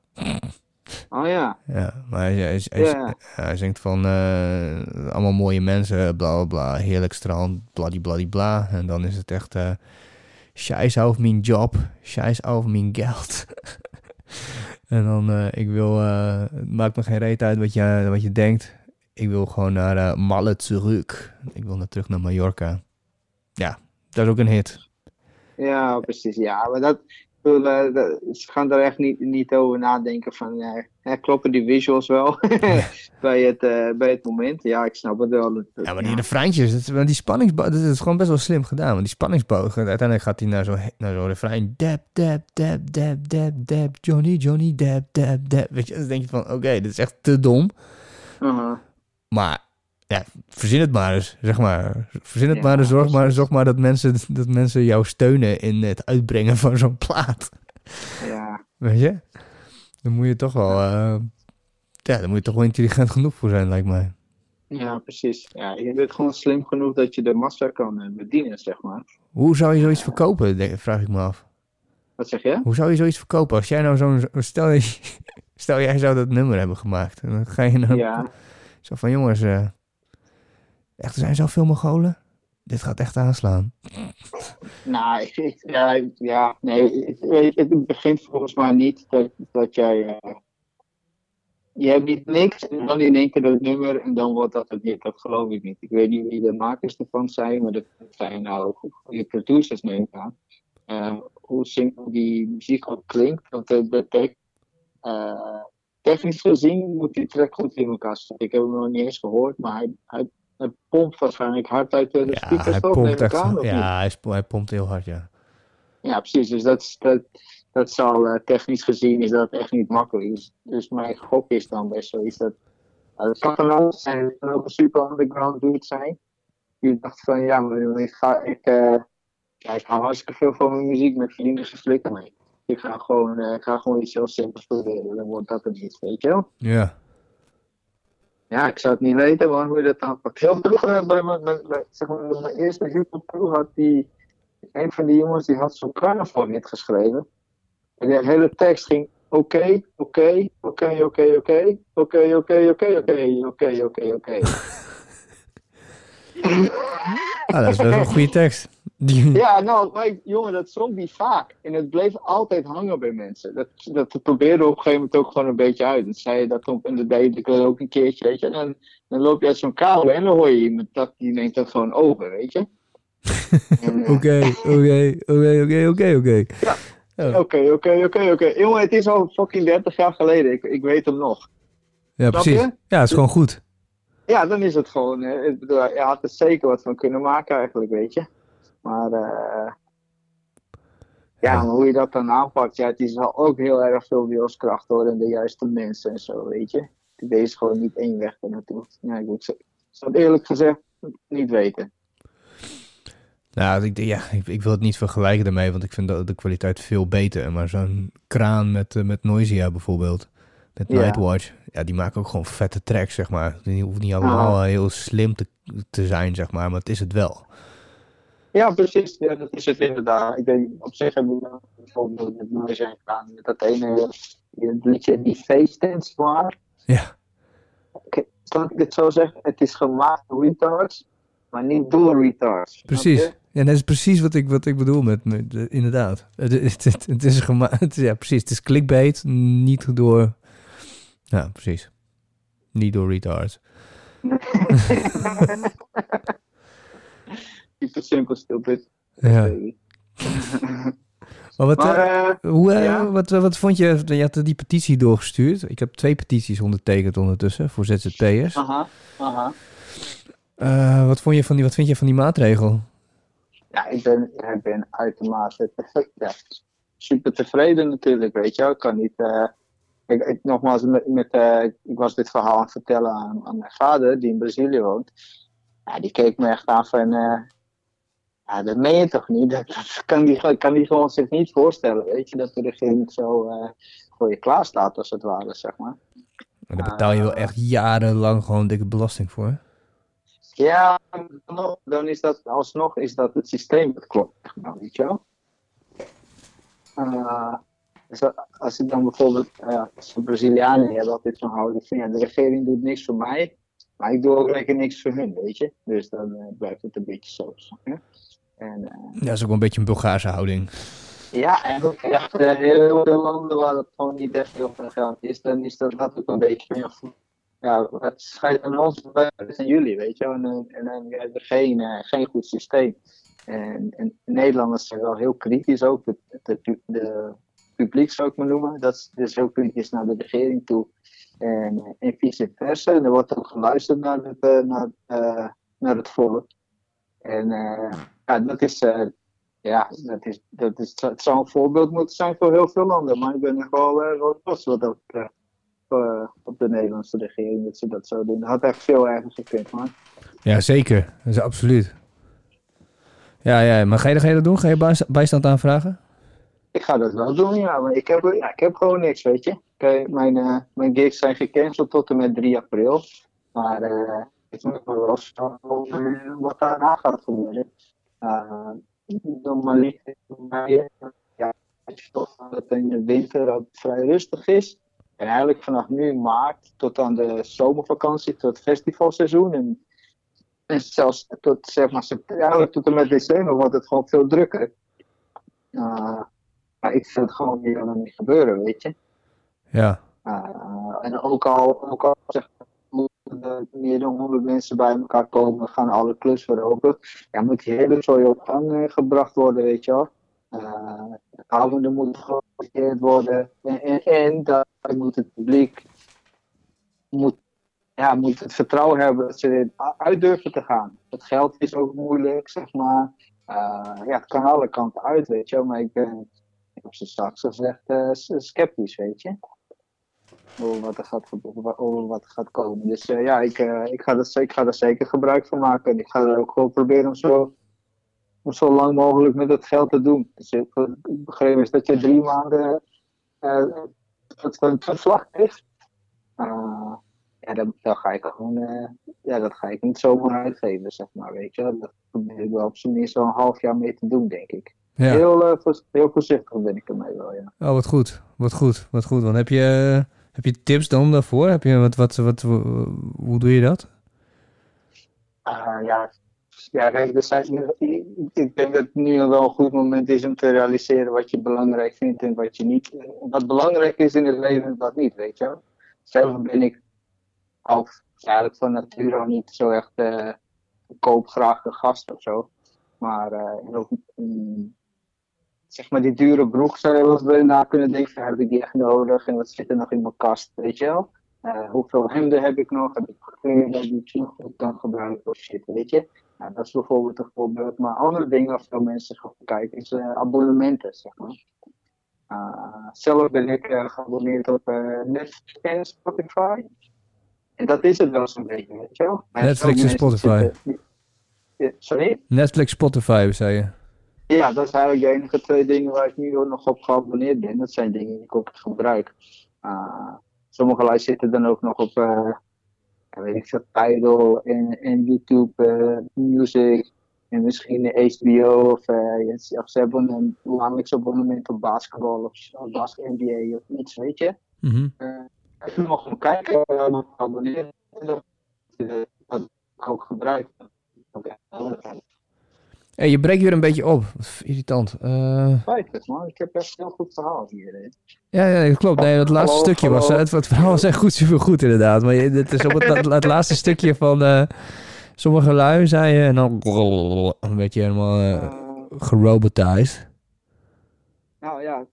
Oh ja. Ja, maar hij, hij, hij, hij zingt van... eh, allemaal mooie mensen, bla bla bla. Heerlijk strand, bladibladibla. bla. En dan is het echt... eh Scheiß auf mijn job. Scheiß auf mijn geld. <laughs> En dan, eh, ik wil, eh, het maakt me geen reet uit wat je, wat je denkt. Ik wil gewoon naar uh, Malle terug. Ik wil naar terug naar Mallorca. Ja, dat is ook een hit. Ja, precies. Ja, maar dat, ze gaan er echt niet, niet over nadenken van, uh, kloppen die visuals wel <laughs> bij, het, uh, bij het moment? Ja, ik snap het wel. ja, maar die ja. refreintjes, die spanningsboog, dat is gewoon best wel slim gedaan. Want die spanningsboog, uiteindelijk gaat hij naar zo'n naar zo refrein, dab, dab, dab, dab, dab, dab, Johnny, Johnny, dab, dab, dab. Weet je, dan denk je van, oké, dit is echt te dom. -huh. Maar ja, verzin het maar eens, zeg maar. Verzin het maar en zorg maar, zorg maar dat mensen, dat mensen jou steunen in het uitbrengen van zo'n plaat. Ja. Weet je? Dan moet je toch wel, uh, ja, dan moet je toch wel intelligent genoeg voor zijn, lijkt mij. Ja, precies. Ja, je bent gewoon slim genoeg dat je de massa kan uh, bedienen, zeg maar. Hoe zou je zoiets verkopen, vraag ik me af. Wat zeg je? Hoe zou je zoiets verkopen? Als jij nou zo'n, stel, <laughs> stel jij zou dat nummer hebben gemaakt. En dan ga je nou, ja. <laughs> zo van jongens, uh, Echt, er zijn zoveel Mongolen. Dit gaat echt aanslaan. Nou, ik, ja, ja, nee, het, begint volgens mij niet dat, dat jij. Uh, je hebt niet niks en dan in één keer dat nummer en dan wordt dat het niet. Dat geloof ik niet. Ik weet niet wie de makers ervan zijn, maar dat zijn nou goede producers neem ik aan. Uh, hoe simpel die muziek ook klinkt, want het betekent. Uh, technisch gezien moet die track goed in elkaar zitten. Ik heb hem nog niet eens gehoord, maar hij het pompt waarschijnlijk hard uit de ja, speakers hij toch? pompt echt, aan, ja, hij, hij, pompt heel hard, ja. Ja, precies. Dus dat, dat, dat zal uh, technisch gezien is dat echt niet makkelijk. Dus, dus mijn gok is dan best zoiets dat... Uh, het kan van alles zijn. Het kan ook een super underground dude zijn. Die dacht van, ja, maar ik ga, ik, uh, ja, ik hou hartstikke veel van mijn muziek met vrienden geflikken mee. Ik ga gewoon, ik ga gewoon iets heel simpels proberen. Dan wordt dat het niet, weet je wel? Ja. Ja, ik zou het niet weten maar hoe je dat aanpakt. Heel vroeger, bij mijn, bij, bij, zeg maar, mijn eerste hip-hop had die. Een van die jongens die had zo'n niet geschreven. En de hele tekst ging: oké, oké, oké, oké, oké, oké, oké, oké, oké, oké, oké, oké. Ah, dat is best wel een goede tekst. Die... <laughs> Ja, nou, maar, jongen, dat zong die vaak. En het bleef altijd hangen bij mensen. Dat, dat probeerde op een gegeven moment ook gewoon een beetje uit. Dat zei je dat op, en dat deed ik ook een keertje, weet je. En dan, dan loop je uit zo'n kabel en dan hoor je iemand dat, die neemt dat gewoon over, weet je. <laughs> Oké, oké, oké, oké, oké, oké. Oké, oké, oké, oké. Jongen, het is al fucking 30 jaar geleden. Ik, ik weet hem nog. Ja, Snap precies. je? Ja, het is gewoon goed. Ja, dan is het gewoon. eh, je had er zeker wat van kunnen maken, eigenlijk, weet je. Maar, eh ja, hoe je dat dan aanpakt, ja, het is wel ook heel erg veel wilskracht hoor. En de juiste mensen en zo, weet je. Is gewoon niet één weg er naartoe. Ja, ik zou eerlijk gezegd niet weten. Nou, ik, ja, ik, ik wil het niet vergelijken daarmee, want ik vind de, de kwaliteit veel beter. Maar zo'n kraan met, eh, met Noisia bijvoorbeeld, met Ja. Nightwatch, ja, die maken ook gewoon vette tracks, zeg maar. Die hoeven niet allemaal eh, heel slim te, te zijn, zeg maar, maar het is het wel. Ja, precies. Ja, dat is het inderdaad. Ik denk, op zich hebben we bijvoorbeeld met Noise zijn gedaan. Met dat ene liedje, die face dance maar. Ja, Kan ik het zo zeggen? Het is gemaakt door retards, maar niet door retards. Precies. Ja, dat is precies wat ik, wat ik bedoel met, met inderdaad. Het, het, het, het is gemaakt, ja, precies. Het is clickbait, niet door, ja, precies. Niet door retards. <laughs> <laughs> It simple, stupid. Ja. Maar wat, Maar, eh, eh, hoe, eh, ja. wat, wat vond je? Je had die petitie doorgestuurd. Ik heb twee petities ondertekend ondertussen voor ZZP'ers. aha, aha. Wat, vond je van die, wat vind je van die maatregel? Ja, ik ben, ik ben uitermate te- ja, super tevreden natuurlijk, weet je wel. Ik kan niet... eh, ik, ik, nogmaals, met, met, ik was dit verhaal aan het vertellen aan, aan mijn vader, die in Brazilië woont. Ja, die keek me echt aan van... eh, ja, dat meen je toch niet? Dat, dat kan, die, kan die gewoon zich niet voorstellen, weet je. Dat de regering zo eh, voor je klaar staat, als het ware, zeg maar. En daar betaal je wel echt jarenlang gewoon dikke belasting voor. Ja, dan, is dat alsnog is dat het systeem dat klopt, maar, weet je wel. Eh, dus als ik dan bijvoorbeeld, eh als de Brazilianen hebben altijd zo'n houding van, ja, de regering doet niks voor mij, maar ik doe ook lekker niks voor hun, weet je. Dus dan eh, blijft het een beetje zo? En eh, Ja, dat is ook wel een beetje een Bulgaarse houding. Ja, en ook echt eh, heel veel landen waar het gewoon niet echt heel veel geld is, dan is dat, ook een beetje meer. Ja, het schijnt aan ons is in jullie, weet je. En, eh, en dan hebben we geen, eh, geen goed systeem. En, en Nederlanders zijn wel heel kritisch ook. De, de, publiek zou ik maar noemen. Dat is dus heel kritisch naar de regering toe. En, en vice versa. En er wordt ook geluisterd naar het, naar, naar het volk. En ja, dat is, eh, ja, dat is, dat is, het zou een voorbeeld moeten zijn voor heel veel landen. Maar ik ben echt wel, wel trots wat dat eh, op de Nederlandse regering dat ze dat zo doen. Dat had echt veel erger gekund, man. Ja, zeker. Dat is absoluut. Ja, ja, maar ga je, ga je dat doen? Ga je bijsta- bijstand aanvragen? Ik ga dat wel doen, ja. Maar ik heb, ja, ik heb gewoon niks, weet je. Mijn, mijn gigs zijn gecanceld tot en met 3 april. Maar ik moet me wel over wat daarna gaat gebeuren. Maar, ja, toch dat het in de winter het vrij rustig is. En eigenlijk vanaf nu maart tot aan de zomervakantie, tot het festivalseizoen. En, en zelfs tot, zeg maar, eigenlijk tot en met december wordt het gewoon veel drukker. Uh, maar ik vind het gewoon niet dan niet gebeuren, weet je. Ja. Uh, en ook al, ook al zeg, er meer dan 100 mensen bij elkaar komen, gaan alle klussen open. Ja, moet die hele op gang uh, gebracht worden, weet je wel. Uh, moeten georganiseerd worden. En, en, daar moet het publiek moet, ja, moet het vertrouwen hebben dat ze er uit durven te gaan. Het geld is ook moeilijk, zeg maar. Uh, ja, het kan alle kanten uit, weet je wel. Maar ik ben, ik heb ze straks gezegd, sceptisch, weet je. Over wat er gaat, over wat er gaat komen. Dus uh, ja, ik, uh, ik, ga er, ik ga er zeker gebruik van maken. En ik ga er ook gewoon proberen om zo, om zo lang mogelijk met het geld te doen. Dus ik begreep is dat je drie maanden het een verslag heeft. ja, dan, dan, ga ik gewoon, ja, dat ga ik niet zomaar uitgeven, zeg maar, weet je. Dat probeer ik wel op zijn minst zo'n half jaar mee te doen, denk ik. Ja. Heel, heel voorzichtig ben ik ermee wel, ja. Oh, wat goed. Wat goed. Wat goed. Want heb je, heb je tips dan daarvoor? Heb je wat, wat, wat, hoe doe je dat? Uh, ja, ja ik denk dat het nu wel een goed moment is om te realiseren wat je belangrijk vindt en wat je niet. Wat belangrijk is in het leven en wat niet, weet je. Zelf ben ik al eigenlijk van nature al niet zo echt uh, koop graag een gast of zo. Maar uh, zeg maar die dure broek zou je wel eens na kunnen denken, heb ik die echt nodig en wat zit er nog in mijn kast, weet je wel? Uh, hoeveel hemden heb ik nog? Heb ik kleren die ik nog goed kan gebruiken of shit, weet je? Nou, dat is bijvoorbeeld een voorbeeld. Maar andere dingen waar veel mensen gaan kijken is uh, abonnementen, zeg maar. Uh, zelf ben ik geabonneerd op Netflix en Spotify. En dat is het wel zo'n beetje, weet je wel? Netflix en Spotify. Zitten... Sorry? Netflix, Spotify, zei je. Ja, dat zijn eigenlijk de enige twee dingen waar ik nu nog op geabonneerd ben. Dat zijn dingen die ik ook gebruik. Uh, sommige lijsten zitten dan ook nog op, uh, weet ik veel, Tidal en, en YouTube uh, Music. En misschien HBO of, of ze hebben een maandelijks abonnement op basketbal of, of basket NBA of iets, weet je. Mm -hmm. even nog gaan kijken, nog abonneren. Dat ik ook gebruik. Okay. Hey, je breekt weer een beetje op. Irritant. Uh... Spijtig, man. Ik heb echt een heel goed verhaal hier. Hè. Ja, ja, dat klopt. Nee, het laatste hallo, stukje was... Het, het, verhaal was echt goed, super goed inderdaad. Maar het is op het, het, laatste stukje van... Uh, sommige lui, zei je. En dan... Een beetje helemaal uh, gerobotized. Nou ja.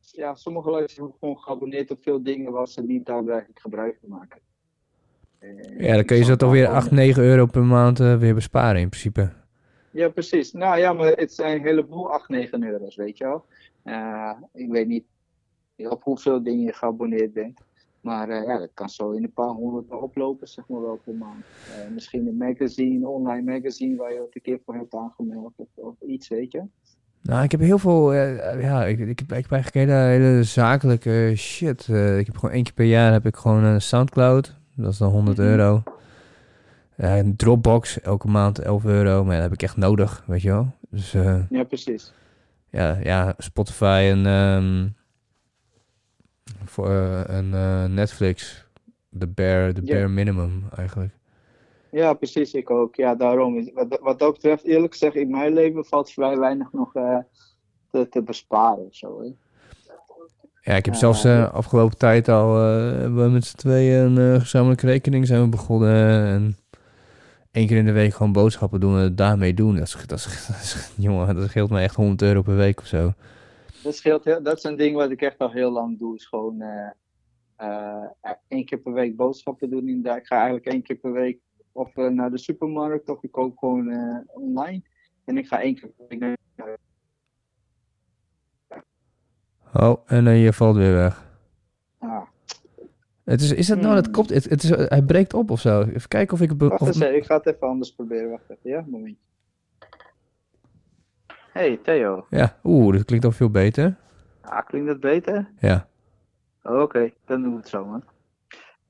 Ja, sommige lui zijn gewoon geabonneerd op veel dingen... waar ze niet daadwerkelijk gebruik van maken. ja, dan kun je zo toch weer 8, 9 euro per maand weer besparen in principe. Ja, precies. Nou ja, maar het zijn een heleboel 8, 9 euro's, weet je wel. Uh, ik weet niet op hoeveel dingen je geabonneerd bent. Maar uh, ja, dat kan zo in een paar honderd oplopen, zeg maar wel per maand. Uh, misschien een magazine, online magazine waar je het een keer voor hebt aangemeld of, of iets, weet je. Nou, ik heb heel veel, ja, ik, ik, heb, ik heb eigenlijk hele, hele zakelijke shit. ik heb gewoon één keer per jaar heb ik gewoon een Soundcloud. Dat is dan 100 mm -hmm. euro. Uh, een Dropbox, elke maand 11 euro. Maar dat heb ik echt nodig, weet je wel. Dus, uh, ja, precies. Ja, ja Spotify en, um, voor, uh, en Netflix. De bare, de bare minimum, eigenlijk. Ja, precies. Ik ook. Ja, daarom. Wat, wat dat betreft, eerlijk gezegd, in mijn leven valt vrij weinig nog te te, te besparen. Zo, hè. Ja, ik heb zelfs eh afgelopen tijd al eh, hebben we met z'n tweeën een eh, gezamenlijke rekening zijn we begonnen. En één keer in de week gewoon boodschappen doen en het daarmee doen. Dat, is, dat, is, dat is- <laughs> jongen, dat scheelt me echt 100 euro per week of zo. Dat, scheelt heel, dat is een ding wat ik echt al heel lang doe. Is gewoon eh, één keer per week boodschappen doen. Inderdaad. Ik ga eigenlijk één keer per week of naar de supermarkt of ik koop gewoon online. En ik ga één keer per week naar Oh, en je valt weer weg. Het is, is dat nou, dat Hmm. klopt, het, het is, hij breekt op of zo. Even kijken of ik... Wacht Of, eens, ik ga het even anders proberen. Wacht even, ja, een momentje. Hey Theo. ja, oeh, dat klinkt al veel beter. Ah, klinkt dat beter? Ja. Oké, dan doen we het zo, man.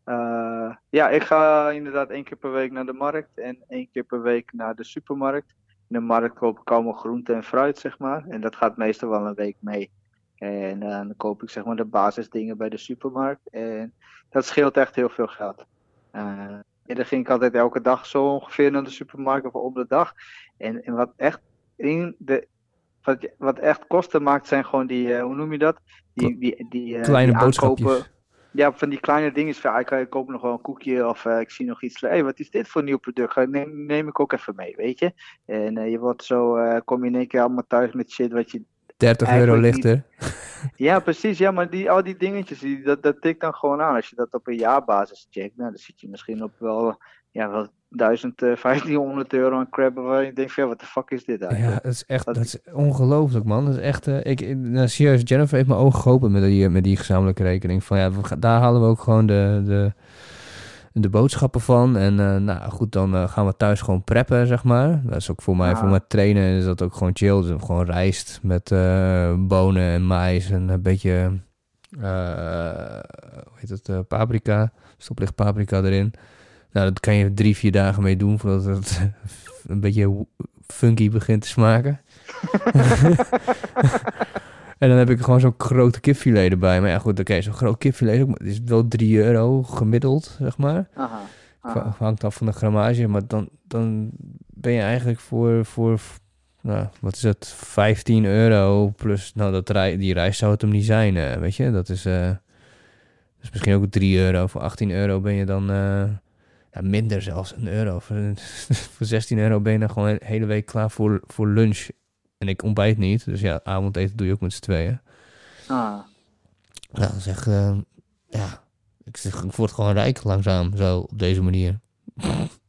Eh, ja, ik ga inderdaad één keer per week naar de markt en één keer per week naar de supermarkt. In de markt koop ik allemaal groente en fruit, zeg maar. En dat gaat meestal wel een week mee. En eh, dan koop ik zeg maar de basisdingen bij de supermarkt. En dat scheelt echt heel veel geld. Eh eerder ging ik altijd elke dag zo ongeveer naar de supermarkt of om de dag. En, en wat echt in de, wat, wat echt kosten maakt zijn gewoon die, eh, hoe noem je dat? Die, die, die, eh, Kleine die aankopen. Ja, van die kleine dingen. Van, ah, ik, ik koop nog wel een koekje of ik zie nog iets. Hé, hey, wat is dit voor een nieuw product? Ga- Neem, neem ik ook even mee, weet je. En eh, je wordt zo, kom je in één keer allemaal thuis met shit wat je 30 euro lichter. ja, precies. Ja, maar die, al die dingetjes, die, dat, dat tikt dan gewoon aan. Als je dat op een jaarbasis checkt, nou, dan zit je misschien op wel, ja, wel 1000, eh, <laughs> 1500 euro aan crap waar je denkt, ja, wat de fuck is dit Ja, eigenlijk? dat is echt Dat- dat is ongelooflijk, man. Dat is echt... eh, ik, nou, serieus, Jennifer heeft mijn ogen geopend met die, met die gezamenlijke rekening. Van ja, we daar halen we ook gewoon de, de, de boodschappen van. En eh, nou goed, dan eh, gaan we thuis gewoon preppen, zeg maar. Dat is ook voor mij, voor mijn trainen is dat ook gewoon chill. Dus gewoon rijst met eh, bonen en mais en een beetje... hoe heet het? paprika. Stoplicht paprika erin. Nou, dat kan je drie, vier dagen mee doen voordat het <laughs> een beetje funky begint te smaken. <laughs> <laughs> en dan heb ik gewoon zo'n grote kipfilet erbij. Maar ja, goed, oké, zo'n groot kipfilet is wel 3 euro gemiddeld, zeg maar. Aha. Hangt af van de grammage, maar dan, dan ben je eigenlijk voor, voor nou, wat is het, 15 euro plus, nou, dat rij, die reis zou het hem niet zijn, eh, weet je. Dat is, dus misschien ook 3 euro. Voor 18 euro ben je dan, eh, ja, minder zelfs, een euro. <laughs> Voor, voor 16 euro ben je dan gewoon de hele week klaar voor, voor lunch. En ik ontbijt niet, dus ja, avondeten doe je ook met z'n tweeën. Ah. Dat is echt, eh, ja, ik, zeg, ik word gewoon rijk langzaam, zo, op deze manier.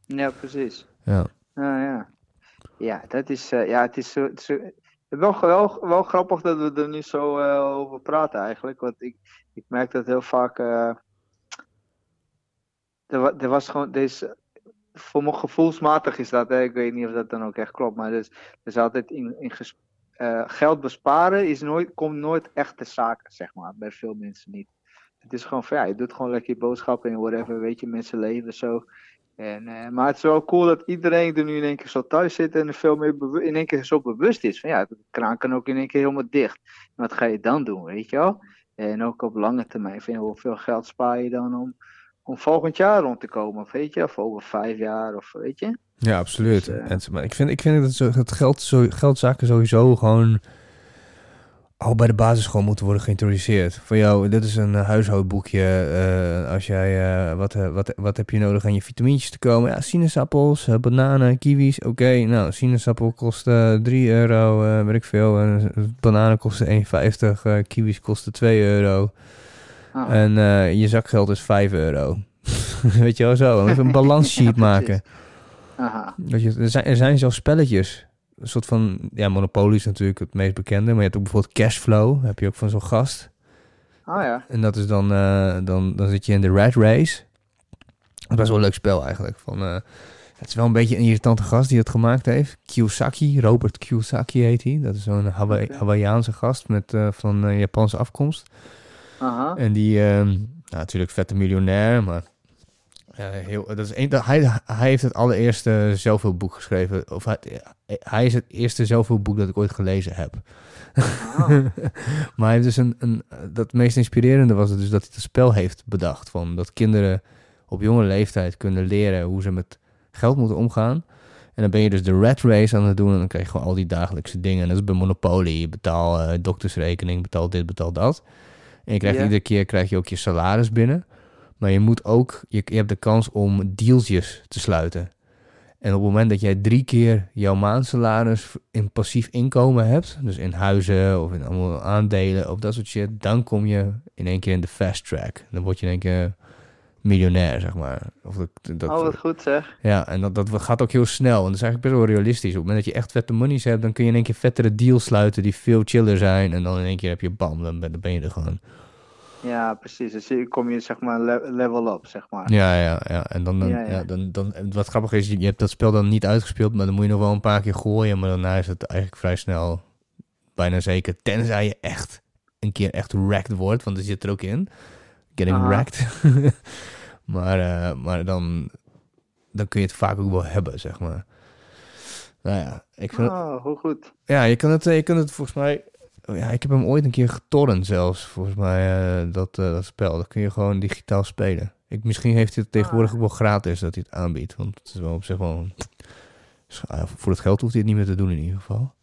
Ja, precies. Ja. Ja. Ja, dat is, eh, ja, het is zo, het is zo- wel, wel, wel grappig dat we er nu zo eh, over praten eigenlijk, want ik, ik merk dat heel vaak, eh, er, er was gewoon, deze, voor me gevoelsmatig is dat, hè, ik weet niet of dat dan ook echt klopt, maar dus, is altijd in, in eh, geld besparen is nooit, komt nooit echt te zaken, zeg maar, bij veel mensen niet. Het is gewoon ja, je doet gewoon lekker je boodschappen en whatever, weet je, mensen leven zo. En, eh, maar het is wel cool dat iedereen er nu in één keer zo thuis zit en er veel meer in één keer zo bewust is. Van ja, de kraan kan ook in één keer helemaal dicht. Wat ga je dan doen, weet je wel? En ook op lange termijn. Hoeveel geld spaar je dan om, om volgend jaar rond te komen? Of weet je, of over vijf jaar, of weet je? Ja, absoluut. Dus, eh, En, maar ik vind, ik vind dat, zo, dat geld, zo, geldzaken sowieso gewoon al bij de basis gewoon moeten worden geïntroduceerd. Van jou, dit is een huishoudboekje. eh, als jij, eh, wat, wat, wat heb je nodig aan je vitamintjes te komen? Ja, sinaasappels, bananen, kiwis. Oké, nou, sinaasappel kost eh 3 euro, weet ik veel. En bananen kosten 1,50, eh kiwis kosten 2 euro. Ah, En eh, je zakgeld is 5 euro. <laughs> Weet je wel zo, even een balanssheet <laughs> Ja, maken. aha. Weet je, er, zijn, er zijn zelfs spelletjes. Een soort van, ja, Monopoly is natuurlijk het meest bekende. Maar je hebt ook bijvoorbeeld Cashflow. Heb je ook van zo'n gast. Ah ja. En dat is dan, eh, dan, dan zit je in de rat race. Dat is wel een leuk spel eigenlijk. Van, eh, het is wel een beetje een irritante gast die het gemaakt heeft. Kiyosaki, Robert Kiyosaki heet hij. Dat is zo'n Hawa- Oké. Hawaiiaanse gast met, van Japanse afkomst. Aha. En die, ehm, nou, natuurlijk vette miljonair, maar eh, heel, dat is een, dat, hij, hij heeft het allereerste zelfhulpboek geschreven. Of hij, hij is het eerste zelfhulpboek dat ik ooit gelezen heb. <laughs> Maar hij heeft dus een, een, dat meest inspirerende was het dus dat hij het spel heeft bedacht. Van dat kinderen op jonge leeftijd kunnen leren hoe ze met geld moeten omgaan. En dan ben je dus de rat race aan het doen en dan krijg je gewoon al die dagelijkse dingen. En dat is bij Monopoly. Je betaalt uh, doktersrekening, betaalt dit, betaalt dat. En je krijgt iedere keer krijg je ook je salaris binnen. Maar je moet ook, je, je hebt de kans om dealsjes te sluiten. En op het moment dat jij drie keer jouw maandsalaris in passief inkomen hebt, dus in huizen of in allemaal aandelen of dat soort shit, dan kom je in één keer in de fast track. Dan word je in één keer miljonair, zeg maar. Of dat, dat, Oh, wat goed zeg. ja, en dat, dat gaat ook heel snel. En dat is eigenlijk best wel realistisch. Op het moment dat je echt vette monies hebt, dan kun je in één keer vettere deals sluiten die veel chiller zijn. En dan in één keer heb je bam, dan ben, dan ben je er gewoon. Ja, precies. Dus kom je zeg maar le- level up, zeg maar. Ja, ja, ja. En dan, dan, Ja, ja, ja. dan, dan, wat grappig is, je je hebt dat spel dan niet uitgespeeld, maar dan moet je nog wel een paar keer gooien. Maar daarna is het eigenlijk vrij snel, bijna zeker. Tenzij je echt een keer echt wrecked wordt, want dat zit er ook in. Getting Aha. wrecked. <laughs> maar eh, maar dan, dan kun je het vaak ook wel hebben, zeg maar. Nou ja, ik vind het- Oh, hoe goed. ja, je kan het, eh, je kan het volgens mij. oh Ja, ik heb hem ooit een keer getorrent zelfs, volgens mij, eh, dat, dat spel. Dat kun je gewoon digitaal spelen. Ik, misschien heeft hij het tegenwoordig ook wel gratis dat hij het aanbiedt. Want het is wel op zich wel... een- Ah, Voor het geld hoeft hij het niet meer te doen in ieder geval.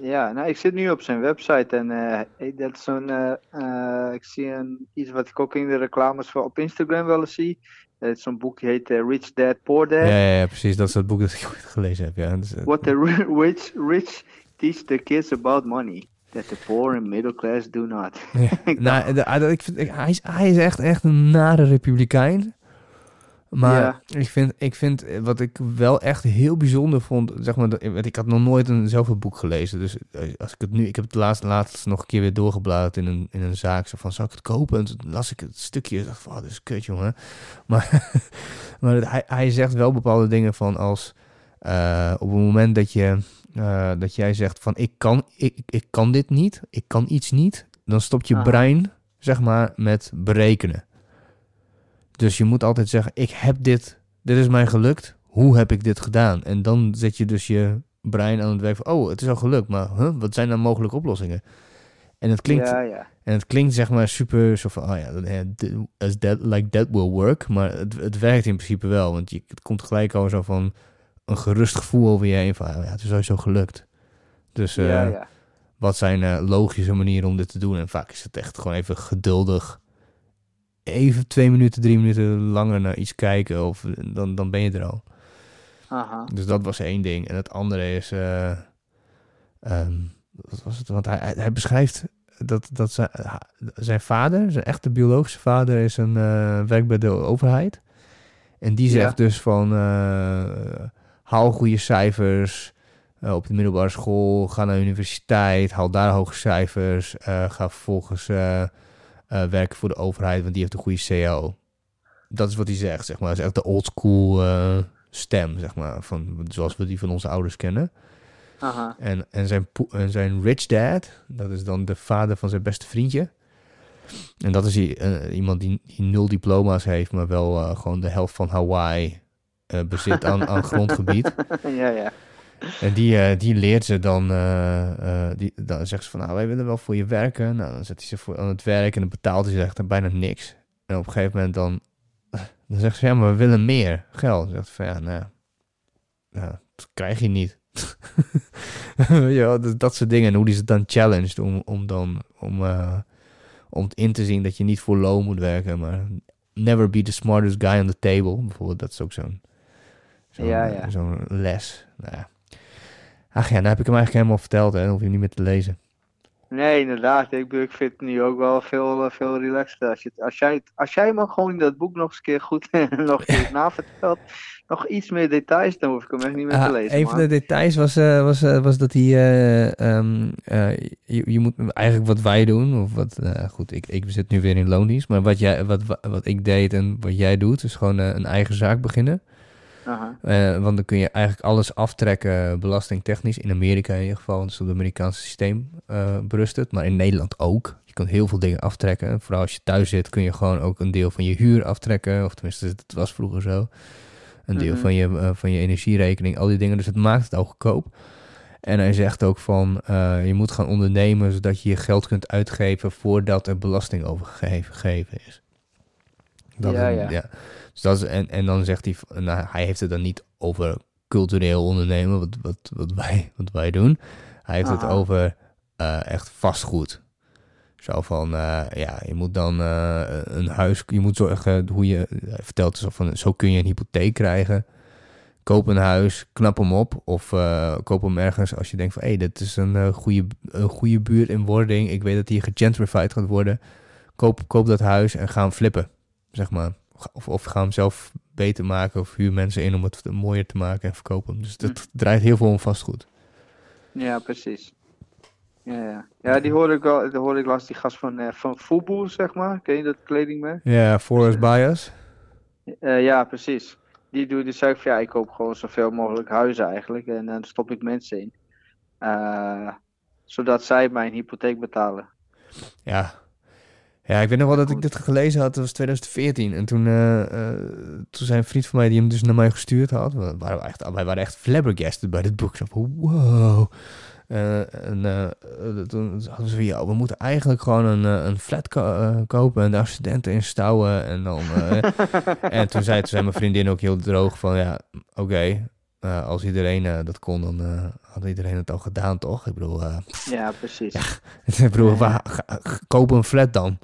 Ja, nou, ik zit nu op zijn website en eh, dat is zo'n, eh, eh, ik zie een, iets wat ik ook in de reclames voor op Instagram wel eens zie. Het is zo'n boekje heet eh, Rich Dad Poor Dad. Ja, ja, ja, precies. Dat is het boek dat ik ooit gelezen heb. Ja. What the ri- rich, rich teach the kids about money. That the poor and middle class do not. Ja. <laughs> Nou, de- ah, ik vind, ik- hij, is, hij is echt, echt een nare republikein. Maar Ja. ik, vind, ik vind eh, wat ik wel echt heel bijzonder vond, zeg maar, ik had nog nooit een zelf een boek gelezen. Dus eh, als ik het nu, ik heb het laatst, laatst nog een keer weer doorgebladerd in een, in een zaak. Zo van, zou ik het kopen? En toen las ik het stukje en dacht van, oh, dit is kut, jongen. <laughs> Maar, <laughs> maar het- hij, hij zegt wel bepaalde dingen van als, eh, op het moment dat je, dat jij zegt van, ik kan, ik, ik kan dit niet, ik kan iets niet, dan stopt je Ah. brein, zeg maar, met berekenen. Dus je moet altijd zeggen, ik heb dit, dit is mij gelukt, hoe heb ik dit gedaan? En dan zet je dus je brein aan het werk van, oh, het is al gelukt, maar huh, wat zijn dan mogelijke oplossingen? En het klinkt, Ja, ja. en het klinkt zeg maar super zo van, oh ja, as that, like that will work. Maar het, het werkt in principe wel, want je, het komt gelijk al zo van een gerust gevoel over je heen van, oh ja, het is sowieso gelukt. Dus eh, ja, ja. wat zijn eh, logische manieren om dit te doen? En vaak is het echt gewoon even geduldig. Even twee minuten, drie minuten langer naar iets kijken of dan, dan ben je er al. Aha. Dus dat was één ding. En het andere is, eh, ehm, wat was het? Want hij, hij, beschrijft dat, dat zijn, zijn vader, zijn echte biologische vader, is een eh werkt bij de overheid. En die Ja. zegt dus van, eh, haal goede cijfers eh, op de middelbare school, ga naar de universiteit, haal daar hoge cijfers, eh, ga vervolgens eh, werken voor de overheid, want die heeft een goede CO. Dat is wat hij zegt, zeg maar. Dat is echt de old school eh, stem, zeg maar, van, zoals we die van onze ouders kennen. Aha. En, en, zijn, en zijn rich dad, dat is dan de vader van zijn beste vriendje. En dat is eh, iemand die, die nul diploma's heeft, maar wel gewoon de helft van Hawaii bezit aan, aan <laughs> grondgebied. ja, ja. En die, eh, die leert ze dan, eh, die, dan zegt ze van, nou, wij willen wel voor je werken. Nou, dan zet hij ze voor aan het werk en dan betaalt hij ze echt bijna niks. En op een gegeven moment dan, <laughs> dan zegt ze, ja, maar we willen meer geld. Dan zegt ze van, ja, nou, ja, dat krijg je niet. <laughs> Wel, dat, dat soort dingen. En hoe die ze dan challenged om, om dan, om, om in te zien dat je niet voor loon moet werken, maar never be the smartest guy on the table. Bijvoorbeeld, dat is ook zo'n zo'n Ja, ja. zo'n les. Nou ja. Ach ja, nou heb ik hem eigenlijk helemaal verteld. Dan hoef je hem niet meer te lezen. Nee, inderdaad. Ik, ik vind het nu ook wel veel, eh, veel relaxter. Als, je, als, jij, als jij me gewoon dat boek nog eens een keer goed <laughs> nog <laughs> keer navertelt, nog iets meer details, dan hoef ik hem echt niet meer te Ah, lezen. een van de details was, eh, was, eh, was dat hij... eh, ehm, eh, je, je moet eigenlijk wat wij doen, of wat... goed, ik, ik zit nu weer in loondienst, maar wat, jij, wat, wat, wat ik deed en wat jij doet, is gewoon een eigen zaak beginnen. Eh, want dan kun je eigenlijk alles aftrekken, belastingtechnisch. In Amerika in ieder geval, want het Amerikaanse systeem eh berust het. Maar in Nederland ook. Je kan heel veel dingen aftrekken. Vooral als je thuis zit, kun je gewoon ook een deel van je huur aftrekken. Of tenminste, het was vroeger zo. Een deel Mhm. van, je, eh, van je energierekening, al die dingen. Dus het maakt het al goedkoop. En hij zegt ook van, je moet gaan ondernemen zodat je je geld kunt uitgeven voordat er belasting over gegeven gegeven is. Dat Ja, ja. ja. Dus dat is, en, en dan zegt hij, nou, hij heeft het dan niet over cultureel ondernemen, wat, wat, wat, wij, <laughs> wat wij doen. Hij heeft het Aha. over eh, echt vastgoed. Zo van, eh, ja, je moet dan eh, een huis, je moet zorgen hoe je, hij vertelt dus van, zo kun je een hypotheek krijgen. Koop een huis, knap hem op of koop hem ergens als je denkt van, hé, hey, dit is een, goede, een goede buurt in wording. Ik weet dat die gegentrified gaat worden. Koop, koop dat huis en ga hem flippen, zeg maar. Of, of ga hem zelf beter maken of huur mensen in om het mooier te maken en verkoop hem. Dus dat draait heel veel om vastgoed. Ja, precies. Ja, ja. ja die hoorde ik wel. Die hoorde ik laatst die gast van, eh van Fubu, zeg maar. Ken je dat kledingmerk? Ja, Forest Bias. Eh, ja, precies. Die doet dus zei ik van ja, ik koop gewoon zoveel mogelijk huizen eigenlijk. En dan stop ik mensen in. Eh, zodat zij mijn hypotheek betalen. Ja. Ja, ik weet nog wel dat ik dit gelezen had. Dat was 2014. En toen, eh, eh, toen zei een vriend van mij die hem dus naar mij gestuurd had. We waren echt, wij waren echt flabbergasted bij dit boek. Zo van, wow. Eh, en toen hadden ze van, ja, we moeten eigenlijk gewoon een, een flat ko- kopen en daar studenten in stouwen. En, dan, <laughs> en toen zei, toen zei mijn vriendin ook heel droog van, ja, oké. Eh, als iedereen eh, dat kon, dan eh, had iedereen het al gedaan, toch? Ik bedoel, <laughs> Ja, precies. <laughs> ik bedoel, koop een flat dan.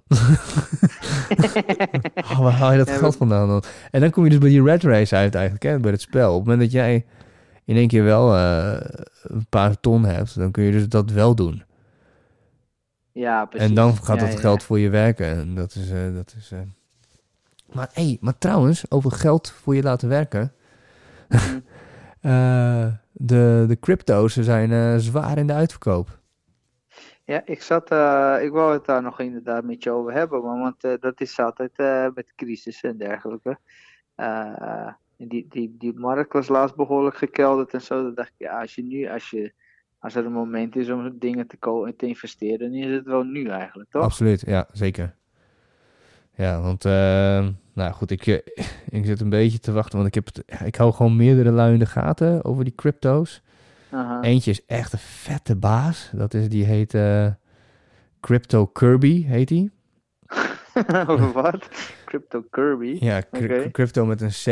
Oh, <laughs> waar haal je dat Ja, geld vandaan dan? En dan kom je dus bij die red race uit eigenlijk, hè, bij het spel. Op het moment dat jij in één keer wel een paar ton hebt, dan kun je dus dat wel doen. Ja, precies. En dan gaat dat geld voor je werken. En dat is... dat is. Maar, hey, maar trouwens, over geld voor je laten werken. Mhm. Eh, de, de crypto's zijn eh, zwaar in de uitverkoop. Ja, ik zat, eh, ik wou het daar nog inderdaad met je over hebben, maar want dat is altijd met crisis en dergelijke. Die, die, die markt was laatst behoorlijk gekelderd en zo. Dan dacht ik, ja, als je nu, als je, als er een moment is om dingen te, te investeren, dan is het wel nu eigenlijk, toch? Absoluut, ja, zeker. Ja, want, nou goed, ik, eh, <laughs> ik zit een beetje te wachten, want ik, heb het, ik hou gewoon meerdere lui in de gaten over die crypto's. Aha. Eentje is echt een vette baas. Dat is, die heet eh, Crypto Kirby, heet die. <laughs> Over wat? Crypto Kirby. Ja, crypto met een C.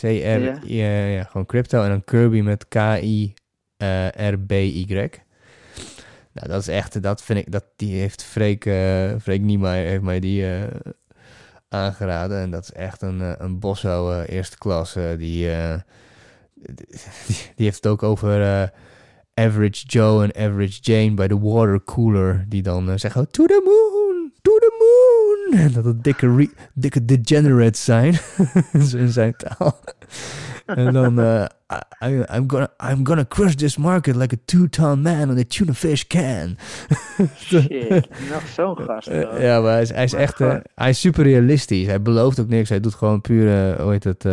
C-R, Ja. ja. Ja, gewoon crypto. En dan Kirby met K-I-R-B-Y. nou, dat is echt, dat vind ik, dat, die heeft Freek, eh Freek Niemeyer heeft mij die eh, aangeraden. En dat is echt een, eh, een bosso eh, eerste klas. eh, die, die, die heeft het ook over Average Joe en Average Jane bij de watercooler. Die dan zeggen, to the moon, to the moon. En <laughs> dat het dikke, dikke degenerates zijn. <laughs> in zijn taal. En dan, eh, I, I'm, gonna, I'm gonna crush this market like a two-ton man on a tuna fish can. Shit, nog zo'n <laughs> gast. Eh, ja, maar hij is, hij is echt, eh, hij is super realistisch. Hij belooft ook niks. Hij doet gewoon puur, eh, hoe heet het,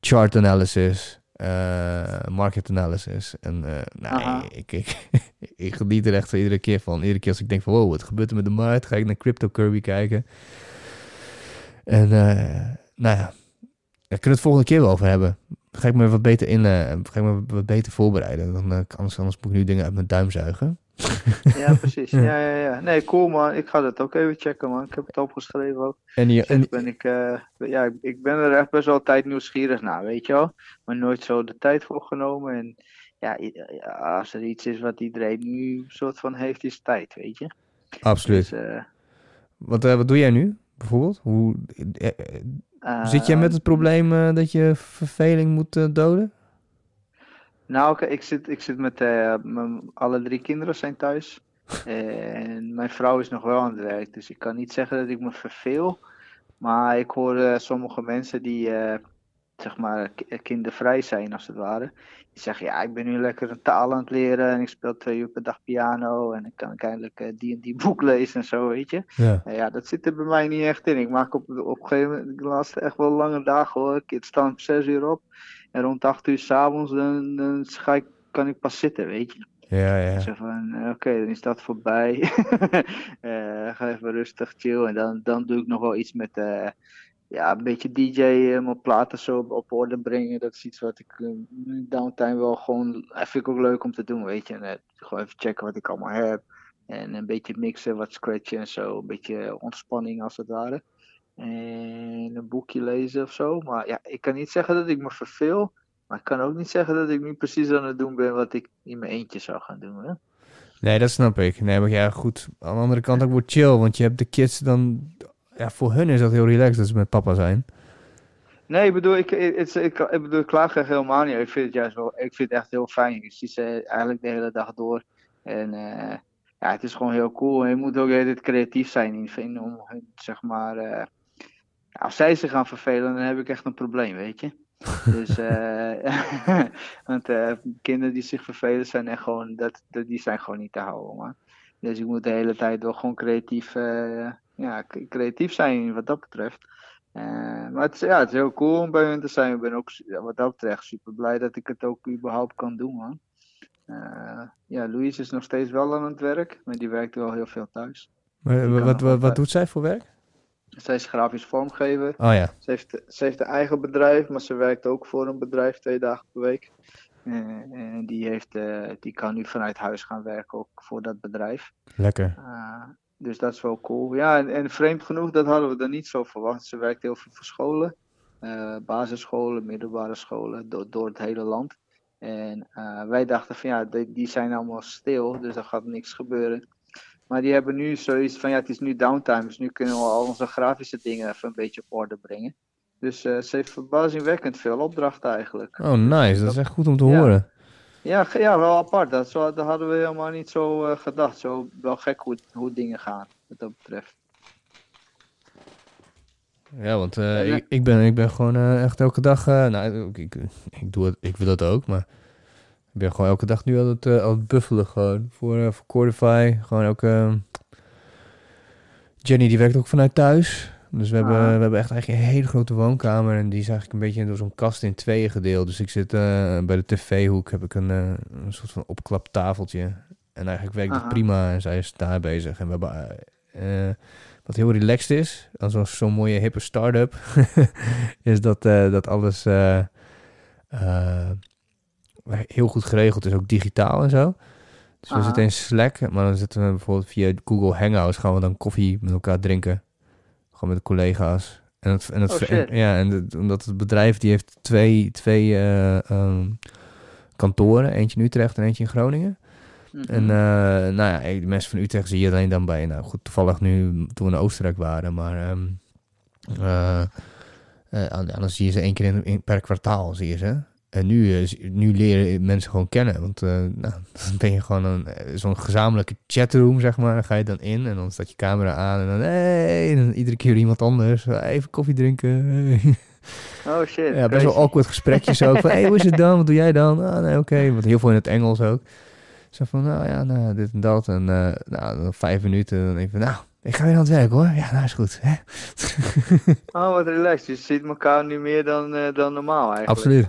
chart analysis, market analysis. En nou, ik, ik, <laughs> ik geniet er echt iedere keer van. Iedere keer als ik denk van, wow, wat gebeurt er met de markt? Ga ik naar Crypto Kirby kijken. En nou ja, daar kunnen we het volgende keer wel over hebben. Ga ik me wat beter in, eh, ga ik me wat beter voorbereiden. Dan, eh, anders, anders moet ik nu dingen uit mijn duim zuigen. <laughs> Ja, precies. Ja, ja, ja. Nee, cool man. Ik ga dat ook even checken man. Ik heb het opgeschreven ook. En, die, en, Dus ben ik, eh, ja, ik- ben er echt best wel tijd nieuwsgierig naar, weet je wel. Maar nooit zo de tijd voor genomen. En ja, als er iets is wat iedereen nu soort van heeft, is tijd, weet je. absoluut. Dus, Wat, wat doe jij nu, bijvoorbeeld? Hoe, zit jij met het probleem eh, dat je verveling moet eh, doden? Nou, ik zit, ik zit met eh, mijn, alle drie kinderen zijn thuis. <laughs> En mijn vrouw is nog wel aan het werk, dus ik kan niet zeggen dat ik me verveel. Maar ik hoor sommige mensen die, zeg maar, ki- kindervrij zijn als het ware. Die zeggen, ja, ik ben nu lekker een taal aan het leren en ik speel twee uur per dag piano. En dan kan ik eindelijk eh, die en die <laughs> boek lezen en zo, weet je. Ja. Nou ja, dat zit er bij mij niet echt in. Ik maak op, op een gegeven moment de laatste echt wel lange dagen hoor. Ik sta om zes uur op. En rond acht uur s'avonds dan, dan ga ik, kan ik pas zitten, weet je. Ja, ja. Ik zeg van, eh, oké, dan is dat voorbij. <laughs> Eh, ga even rustig, chill. En dan, dan doe ik nog wel iets met, eh, ja, een beetje DJ, eh, mijn platen zo op, orde brengen. Dat is iets wat ik eh, in downtime wel gewoon, eh, vind ik ook leuk om te doen, weet je. En, gewoon even checken wat ik allemaal heb. En een beetje mixen, wat scratchen en zo. Een beetje ontspanning als het ware. En een boekje lezen of zo. Maar ja, ik kan niet zeggen dat ik me verveel. Maar ik kan ook niet zeggen dat ik nu precies aan het doen ben wat ik in mijn eentje zou gaan doen. Hè? Nee, dat snap ik. Nee, maar ja, goed. Aan de andere kant ook wordt chill, want je hebt de kids dan... Ja, voor hun is dat heel relaxed dat ze met papa zijn. Nee, ik bedoel, ik, ik, ik, ik, ik bedoel, ik klaag echt helemaal niet. Ik vind het juist wel, ik vind het echt heel fijn. Je ziet ze eigenlijk de hele dag door. En eh, ja, het is gewoon heel cool. En je moet ook altijd creatief zijn in vinden om hun, zeg maar... eh, als zij zich gaan vervelen, dan heb ik echt een probleem, weet je. <laughs> Dus, eh <laughs> want kinderen die zich vervelen zijn echt gewoon, dat, dat, die zijn gewoon niet te houden, man. Dus ik moet de hele tijd wel gewoon creatief, ja, creatief zijn wat dat betreft. Eh, maar het is, ja, het is heel cool om bij hun te zijn. Ik ben ook wat dat betreft super blij dat ik het ook überhaupt kan doen, man. Eh, ja, Louise is nog steeds wel aan het werk, maar die werkt wel heel veel thuis. Maar, wat, wat, wat, doet zij voor werk? Zij is grafisch vormgever. Oh ja, Ze heeft, ze heeft een eigen bedrijf, maar ze werkt ook voor een bedrijf twee dagen per week. Eh, en die, heeft, die kan nu vanuit huis gaan werken ook voor dat bedrijf. lekker. Uh, dus dat is wel cool. Ja, en, en vreemd genoeg, dat hadden we er niet zo verwacht. Ze werkt heel veel voor scholen, uh, basisscholen, middelbare scholen, do door het hele land. En uh, wij dachten van ja, die, die, zijn allemaal stil, dus er gaat niks gebeuren. Maar die hebben nu zoiets van ja, het is nu downtime, dus nu kunnen we al onze grafische dingen even een beetje op orde brengen. Dus uh, ze heeft verbazingwekkend veel opdrachten eigenlijk. Oh, nice. Dat is echt goed om te ja. horen. Ja, ja, wel apart. Dat, zo, dat hadden we helemaal niet zo uh, gedacht. Zo wel gek hoe, hoe dingen gaan, wat dat betreft. Ja, want uh, ik, ik, ben, ik ben gewoon uh, echt elke dag... nou, ik, ik, ik, doe het, ik wil dat ook, maar... Ik ben gewoon elke dag nu aan het, aan het buffelen gewoon. Voor, voor Cordify. Gewoon elke... Jenny die werkt ook vanuit thuis. Dus we, ah. hebben, we hebben echt eigenlijk een hele grote woonkamer. En die is eigenlijk een beetje door zo'n kast in tweeën gedeeld. Dus ik zit uh, bij de tv-hoek heb ik een, uh, een soort van opklaptafeltje. En eigenlijk werkt het prima. En zij is daar bezig. En we hebben... Uh, wat heel relaxed is, als zo'n zo mooie hippe start-up, <laughs> is dat, dat alles heel goed geregeld is, ook digitaal en zo. Dus we zitten in Slack, maar dan zitten we bijvoorbeeld via Google Hangouts, gaan we dan koffie met elkaar drinken. Gewoon met de collega's. En het, en het, oh, en, ja, en het, omdat het bedrijf die heeft twee, twee uh, um, kantoren, eentje in Utrecht en eentje in Groningen. Mm -hmm. En uh, nou ja, de mensen van Utrecht zie je alleen dan bij, nou goed, toevallig nu toen we in Oostenrijk waren, maar um, uh, dan zie je ze één keer in, in, per kwartaal, zie je ze. En nu, uh, nu leren mensen gewoon kennen. Want uh, nou, <laughs> dan ben je gewoon een, zo'n gezamenlijke chatroom, zeg maar. Dan ga je dan in en dan staat je camera aan. En dan, hey, en dan iedere keer iemand anders. Even koffie drinken. <laughs> Oh shit. Ja, best wel awkward gesprekjes ook. Van, hey, hoe is het dan? Wat doe jij dan? Ah, nee, oké. Okay. Want heel veel in het Engels ook. Zo van, nou ja, nou, dit en dat. En uh, nou, dan vijf minuten. Dan even, nou, ik ga weer aan het werk hoor. Ja, nou is goed. Hè? oh, wat relaxed. Je ziet elkaar nu meer dan, uh, dan normaal eigenlijk. Absoluut.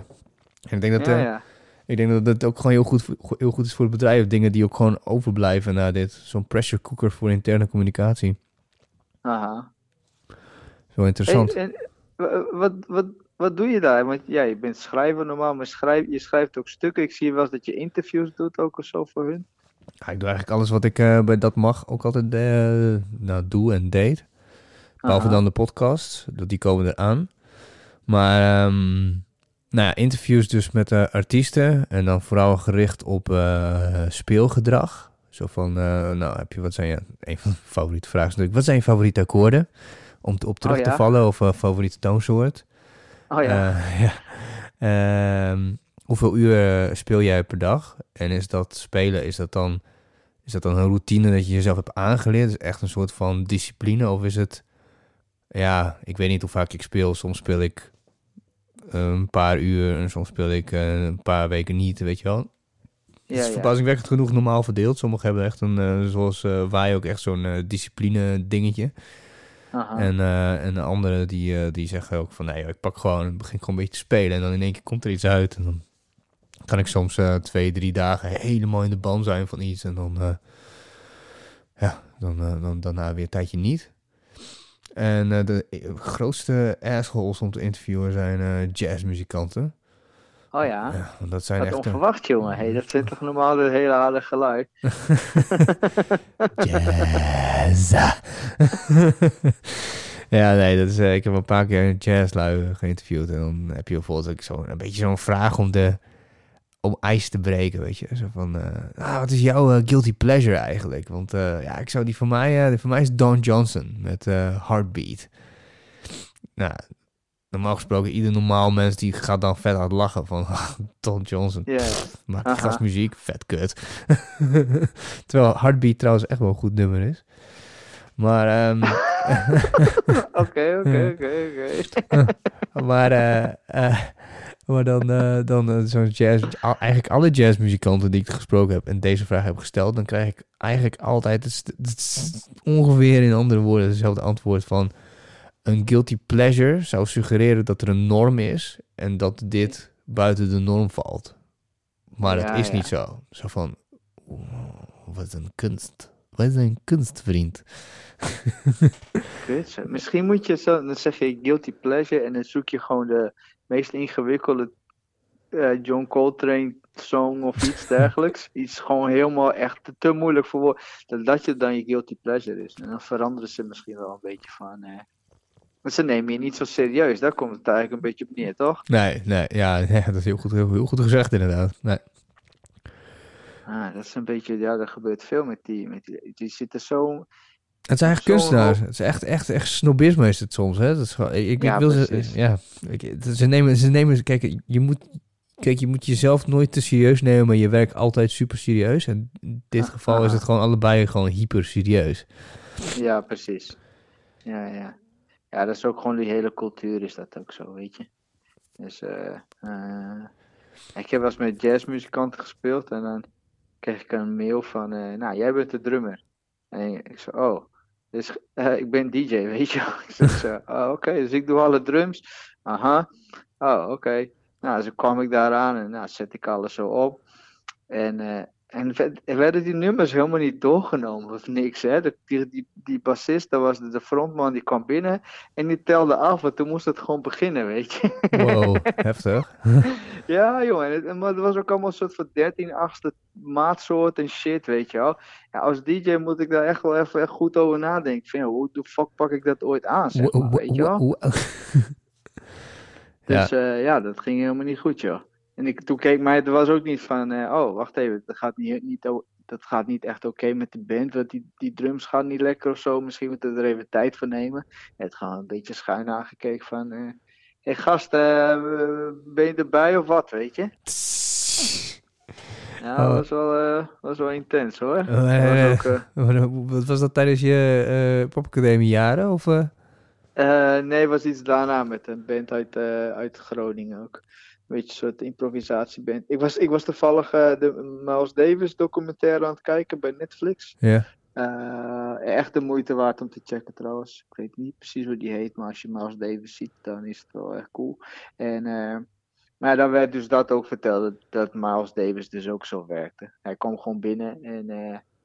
En ik denk dat, ja, ja. ik denk dat het ook gewoon heel goed, heel goed is voor het bedrijf. Dingen die ook gewoon overblijven na dit. Zo'n pressure cooker voor interne communicatie. Aha. Zo interessant. Hey, en, wat, wat, wat doe je daar? Want ja, je bent schrijver normaal, maar schrijf, je schrijft ook stukken. Ik zie wel eens dat je interviews doet ook of zo voor hun. Ja, ik doe eigenlijk alles wat ik uh, bij Dat Mag ook altijd uh, nou, doe en deed. Behalve Aha. dan de podcasts, die komen eraan. Maar... Um, nou ja, interviews dus met uh, artiesten en dan vooral gericht op uh, speelgedrag. Zo van, uh, nou heb je, wat zijn je, een van favoriete vragen is natuurlijk, wat zijn je favoriete akkoorden? Om te, op terug oh, ja? ja? te vallen of favoriete toonsoort. Oh ja. <laughs> ja. Um, hoeveel uur speel jij per dag? En is dat spelen, is dat dan, is dat dan een routine dat je jezelf hebt aangeleerd? Is echt een soort van discipline of is het, ja, ik weet niet hoe vaak ik speel. Soms speel ik een paar uur en soms speel ik uh, een paar weken niet, weet je wel. Ja, het is verbazingwekkend genoeg normaal verdeeld. Sommigen hebben echt een, uh, zoals uh, wij ook echt zo'n discipline dingetje. Aha. En, en de anderen die, die zeggen ook van nee, ik pak gewoon, begin gewoon een beetje te spelen en dan in één keer komt er iets uit en dan kan ik soms twee, drie dagen helemaal in de ban zijn van iets en dan, ja, dan, dan daarna weer een tijdje niet. En uh, de grootste assholes om te interviewen zijn uh, jazzmuzikanten. Oh ja? ja dat zijn Wat echt... onverwacht, jongen. Hey, dat vindt toch normaal een hele aardig geluid? <laughs> Jazz. <laughs> Ja, nee, dat is, eh, ik heb een paar keer een jazzlui geïnterviewd. En dan heb je bijvoorbeeld ook zo, een beetje zo'n vraag om, de, om ijs te breken, weet je. Zo van, ah, wat is jouw eh, guilty pleasure eigenlijk? Want eh, ja, ik zou die voor mij, die voor mij is Don Johnson met Heartbeat. Nou, normaal gesproken, ieder normaal mens die gaat dan vet hard lachen van <laughs> Don Johnson. Ja, <laughs> Maakt Aha. die gast muziek, vet kut. <laughs> Terwijl Heartbeat trouwens echt wel een goed nummer is. Maar, ehm, oké, oké, oké, oké. maar, eh, maar dan, eh, dan eh, zo'n jazz, eigenlijk alle jazzmuzikanten die ik gesproken heb en deze vraag heb gesteld, dan krijg ik eigenlijk altijd het, ongeveer in andere woorden hetzelfde antwoord van een guilty pleasure zou suggereren dat er een norm is en dat dit buiten de norm valt. Maar Ja, dat is ja. niet zo. Zo van, "Wow, wat een kunst. Wat een kunstvriend. Misschien moet je zo, dan zeg je guilty pleasure en dan zoek je gewoon de meest ingewikkelde eh, John Coltrane song of iets <laughs> dergelijks. iets gewoon helemaal echt te, moeilijk voor woorden. Dat, dat je dan je guilty pleasure is. En dan veranderen ze misschien wel een beetje van. Eh, maar ze nemen je niet zo serieus. Daar komt het eigenlijk een beetje op neer, toch? Nee, nee, <laughs> ja, dat is heel goed, heel, heel goed gezegd inderdaad. Nee. Ah, dat is een beetje, ja, er gebeurt veel met die. Met die, die zitten zo. Het zijn eigenlijk kunstenaars. hoog. Het is echt, echt, echt snobisme is het soms. Hè? Dat is gewoon, ik, ik Ja, wil ze, ja, ik, ze nemen, ze nemen, kijk, je moet, kijk, je moet jezelf nooit te serieus nemen, maar je werkt altijd super serieus. En in dit Ah, geval is ah. het gewoon allebei gewoon hyper serieus. Ja, precies. Ja, ja. Ja, dat is ook gewoon die hele cultuur is dat ook zo, weet je. Dus, eh eh, ik heb wel eens met jazzmuzikanten gespeeld en dan kreeg ik een mail van, eh, nou, jij bent de drummer. En ik zei, oh, dus, eh, ik ben DJ, <laughs> weet je wel. Ik zeg zo, <laughs> oh, oké, dus ik doe alle drums. Aha, oh, oké. Nou, dus kwam ik daaraan en nou, zet ik alles zo op. En, eh, en werd- er werden die nummers helemaal niet doorgenomen of niks. Hè? De, die, die, die bassist, dat was de, frontman, die kwam binnen en die telde af. En toen moest het gewoon beginnen, weet je. Wow, <laughs> heftig. ja, jongen. Maar het was ook allemaal een soort van 13 achtste maatsoort en shit, weet je wel. Ja, als DJ moet ik daar echt wel even echt goed over nadenken. Ja, hoe de fuck pak ik dat ooit aan, zeg maar, weet je wel. <laughs> Dus ja. ja, dat ging helemaal niet goed, joh. En ik, toen keek mij, het was ook niet van, eh, oh, wacht even, dat gaat niet, niet, dat gaat niet echt oké met de band, want die, die drums gaan niet lekker of zo. Misschien moeten we er even tijd voor nemen. Het gewoon een beetje schuin aangekeken van, eh hey, gast, eh, ben je erbij of wat, weet je? Ja, dat Oh. was wel, was wel intens, hoor. Was ook, <laughs> Wat was dat tijdens je uh, popacademie jaren? Of, nee, het was iets daarna met een band uit, uit Groningen ook. Een beetje een soort improvisatieband. Ik was, ik was toevallig eh, de Miles Davis documentaire aan het kijken bij Netflix. Ja. Eh, echt de moeite waard om te checken trouwens. Ik weet niet precies hoe die heet, maar als je Miles Davis ziet, dan is het wel echt cool. En, eh, maar dan werd dus dat ook verteld, dat, Miles Davis dus ook zo werkte. Hij kwam gewoon binnen en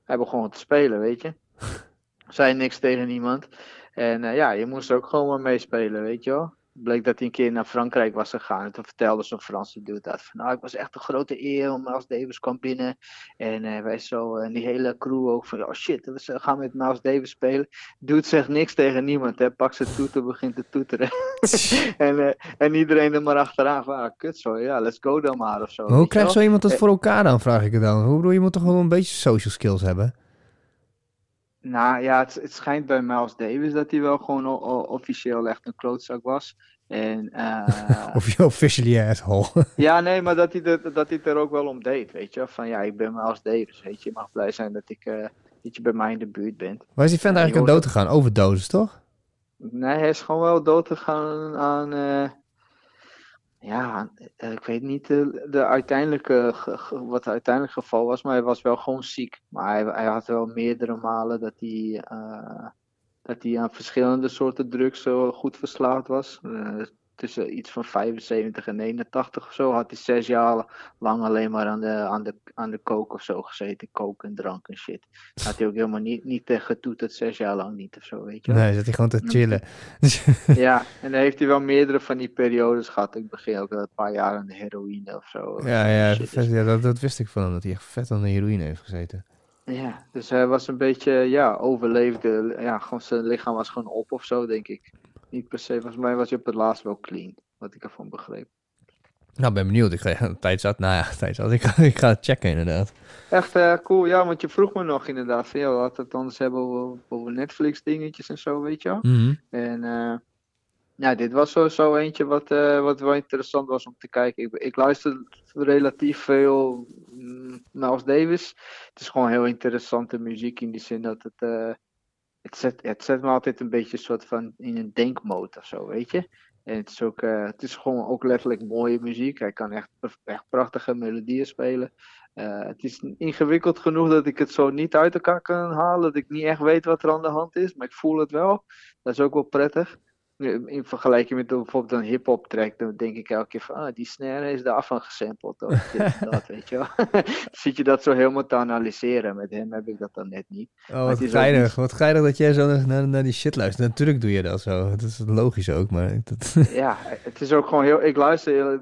hij begon te spelen, weet je. <laughs> Zei niks tegen niemand. En ja, je moest ook gewoon maar meespelen, weet je wel. Bleek dat hij een keer naar Frankrijk was gegaan. En toen vertelde zo'n Franse dude dat. Van, nou, ik was echt een grote eer. om Miles Davis kwam binnen. En eh, wij zo, en die hele crew ook van, oh shit, we gaan met Miles Davis spelen. Dude zegt niks tegen niemand, hè. Pak zijn toeter, begint te toeteren. <laughs> en, eh, en iedereen er maar achteraan van, ah, kut zo, ja, let's go dan maar of zo. Maar hoe krijgt zo iemand dat Eh, voor elkaar dan, vraag ik het dan. Hoe bedoel, je moet toch gewoon een beetje social skills hebben? Nou ja, het, het schijnt bij Miles Davis dat hij wel gewoon o- o- officieel echt een klootzak was. En eh, <laughs> Of je officially asshole? <laughs> ja, nee, maar dat hij, dat hij het er ook wel om deed, weet je. Van ja, ik ben Miles Davis, weet je. Je mag blij zijn dat, ik, eh, dat je bij mij in de buurt bent. Waar is die vent eigenlijk aan dood gegaan? Overdosis, toch? Nee, hij is gewoon wel dood gegaan aan. eh, ja, eh, ik weet niet de, de uiteindelijke, wat het uiteindelijk geval was, maar hij was wel gewoon ziek. Maar hij, hij had wel meerdere malen dat hij, eh, dat hij aan verschillende soorten drugs zo goed verslaafd was. Eh, tussen iets van 75 en 81 of zo had hij zes jaar lang alleen maar aan de, aan de, aan de coke of zo gezeten. Coke en drank en shit. Had hij ook helemaal niet, niet getoeterd, zes jaar lang niet of zo, weet je wel. Nee, zat hij gewoon te chillen. <laughs> Ja, en dan heeft hij wel meerdere van die periodes gehad. Ik begin ook een paar jaar aan de heroïne of zo. ja, ja, vet, ja dat, dat wist ik van hem, dat hij echt vet aan de heroïne heeft gezeten. Ja, dus hij was een beetje, ja, overleefde. Ja, gewoon zijn lichaam was gewoon op of zo, denk ik. Niet per se, volgens mij was hij op het laatst wel clean, wat ik ervan begreep. Nou, ben benieuwd. Ik ga <laughs> tijd zat. Nou ja, tijd zat. Ik ga, <laughs> ik ga het checken inderdaad. Echt eh, cool, ja, want je vroeg me nog inderdaad van, ja, laten we het anders hebben over, Netflix dingetjes en zo, weet je wel. Mhm. En eh, ja, dit was zo, eentje wat, eh, wat wel interessant was om te kijken. Ik, ik luister relatief veel mm, Miles Davis. Het is gewoon heel interessante muziek in die zin dat het... het, zet, het me altijd een beetje soort van in een denkmode of zo, weet je. En het is, ook, eh, het is gewoon ook letterlijk mooie muziek. Hij kan echt, echt prachtige melodieën spelen. Eh, het is ingewikkeld genoeg dat ik het zo niet uit elkaar kan halen. Dat ik niet echt weet wat er aan de hand is. Maar ik voel het wel. Dat is ook wel prettig. In vergelijking met bijvoorbeeld een hip-hop track, dan denk ik elke keer van, ah, die snare is daarvan gesampled. Of <laughs> dit en dat, weet je wel. <laughs> Zit je dat zo helemaal te analyseren. Met hem heb ik dat dan net niet. Oh, wat geinig. niet- Wat geinig dat jij zo naar, die shit luistert. Natuurlijk doe je dat zo. Dat is logisch ook, maar... Dat, <laughs> Ja, het is ook gewoon heel. Ik luister heel-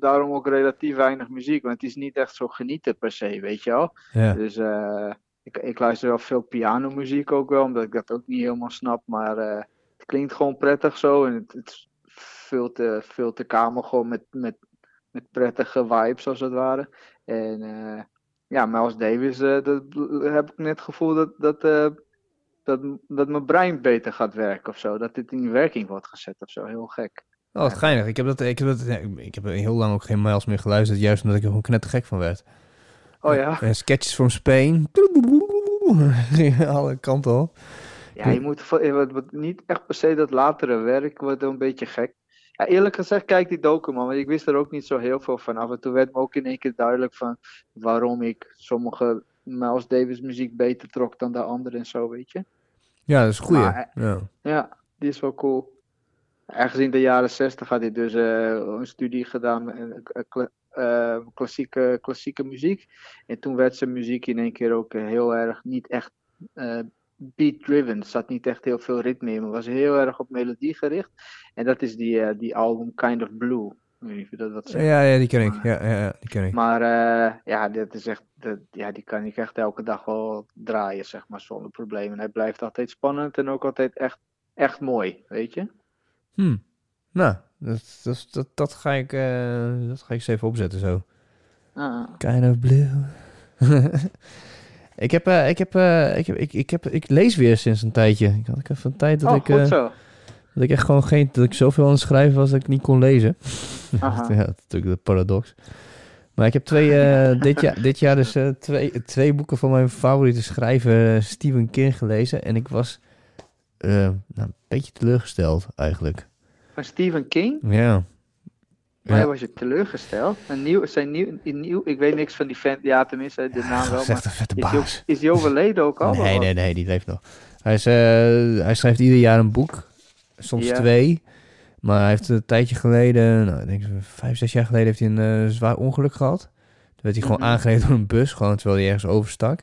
daarom ook relatief weinig muziek, want het is niet echt zo genieten per se, weet je wel. ja. Dus eh, ik, ik luister wel veel pianomuziek ook wel, omdat ik dat ook niet helemaal snap. Maar eh, klinkt gewoon prettig zo en het, het veel te, veel te kamer gewoon met, met, met prettige vibes als het ware. En eh, ja, Miles Davis, eh, dat heb ik net het gevoel dat, dat, eh, dat, dat mijn brein beter gaat werken of zo. Dat dit in werking wordt gezet of zo. Heel gek. Oh, wat geinig. Ik heb, dat, ik, heb dat, ik heb heel lang ook geen miles meer geluisterd, juist omdat ik er gewoon knettergek van werd. Oh ja? En sketches from Spain. <laughs> Alle kanten op. Ja, je moet niet echt per se dat latere werk wordt een beetje gek. Ja, eerlijk gezegd, kijk die document, want ik wist er ook niet zo heel veel van af. En toen werd me ook in één keer duidelijk van waarom ik sommige Miles Davis muziek beter trok dan de andere en zo, weet je. Ja, dat is goeie. Maar, ja. Ja, die is wel cool. Ergens in de jaren zestig had hij dus eh, een studie gedaan met eh, eh, kla- eh, klassieke, klassieke muziek. En toen werd zijn muziek in één keer ook eh, heel erg niet echt eh, beat-driven. Er zat niet echt heel veel ritme in, maar was heel erg op melodie gericht. En dat is die, eh, die album Kind of Blue. Ik weet niet of je dat wat zegt. Ja, ja, die ken ik. Ja, ja, die ken ik. Maar eh, ja, dit is echt, dat, ja, die kan ik echt elke dag wel draaien, zeg maar, zonder problemen. Hij blijft altijd spannend en ook altijd echt, echt mooi, weet je? Hm. Nou, dat, dat, dat, dat, ga ik, eh, dat ga ik eens even opzetten zo. Ah. Kind of blue. <laughs> ik, heb, eh, ik, heb, eh, ik, heb, ik, ik, heb, ik lees weer sinds een tijdje. Ik had even een tijd dat, Oh, ik, goed eh, zo. dat ik echt gewoon geen... Dat ik zoveel aan het schrijven was dat ik niet kon lezen. <laughs> Ja, dat is natuurlijk de paradox. Maar ik heb twee, <laughs> dit, jaar, dit jaar dus twee, twee boeken van mijn favoriete schrijver Stephen King gelezen. En ik was nou, een beetje teleurgesteld eigenlijk. Van Stephen King? Ja. Maar Ja. was je teleurgesteld? Een nieuw, zijn nieuw, nieuw, ik weet niks van die vent, ja tenminste, de naam wel, <laughs> maar een vette is die, ook, baas. is die overleden ook al? Nee, nee, nee, die leeft nog. Hij, is, eh, hij schrijft ieder jaar een boek. Soms Ja. twee. Maar hij heeft een tijdje geleden, nou, ik denk vijf, zes jaar geleden, heeft hij een eh, zwaar ongeluk gehad. Toen werd hij gewoon Mhm. aangereden door een bus, gewoon terwijl hij ergens overstak.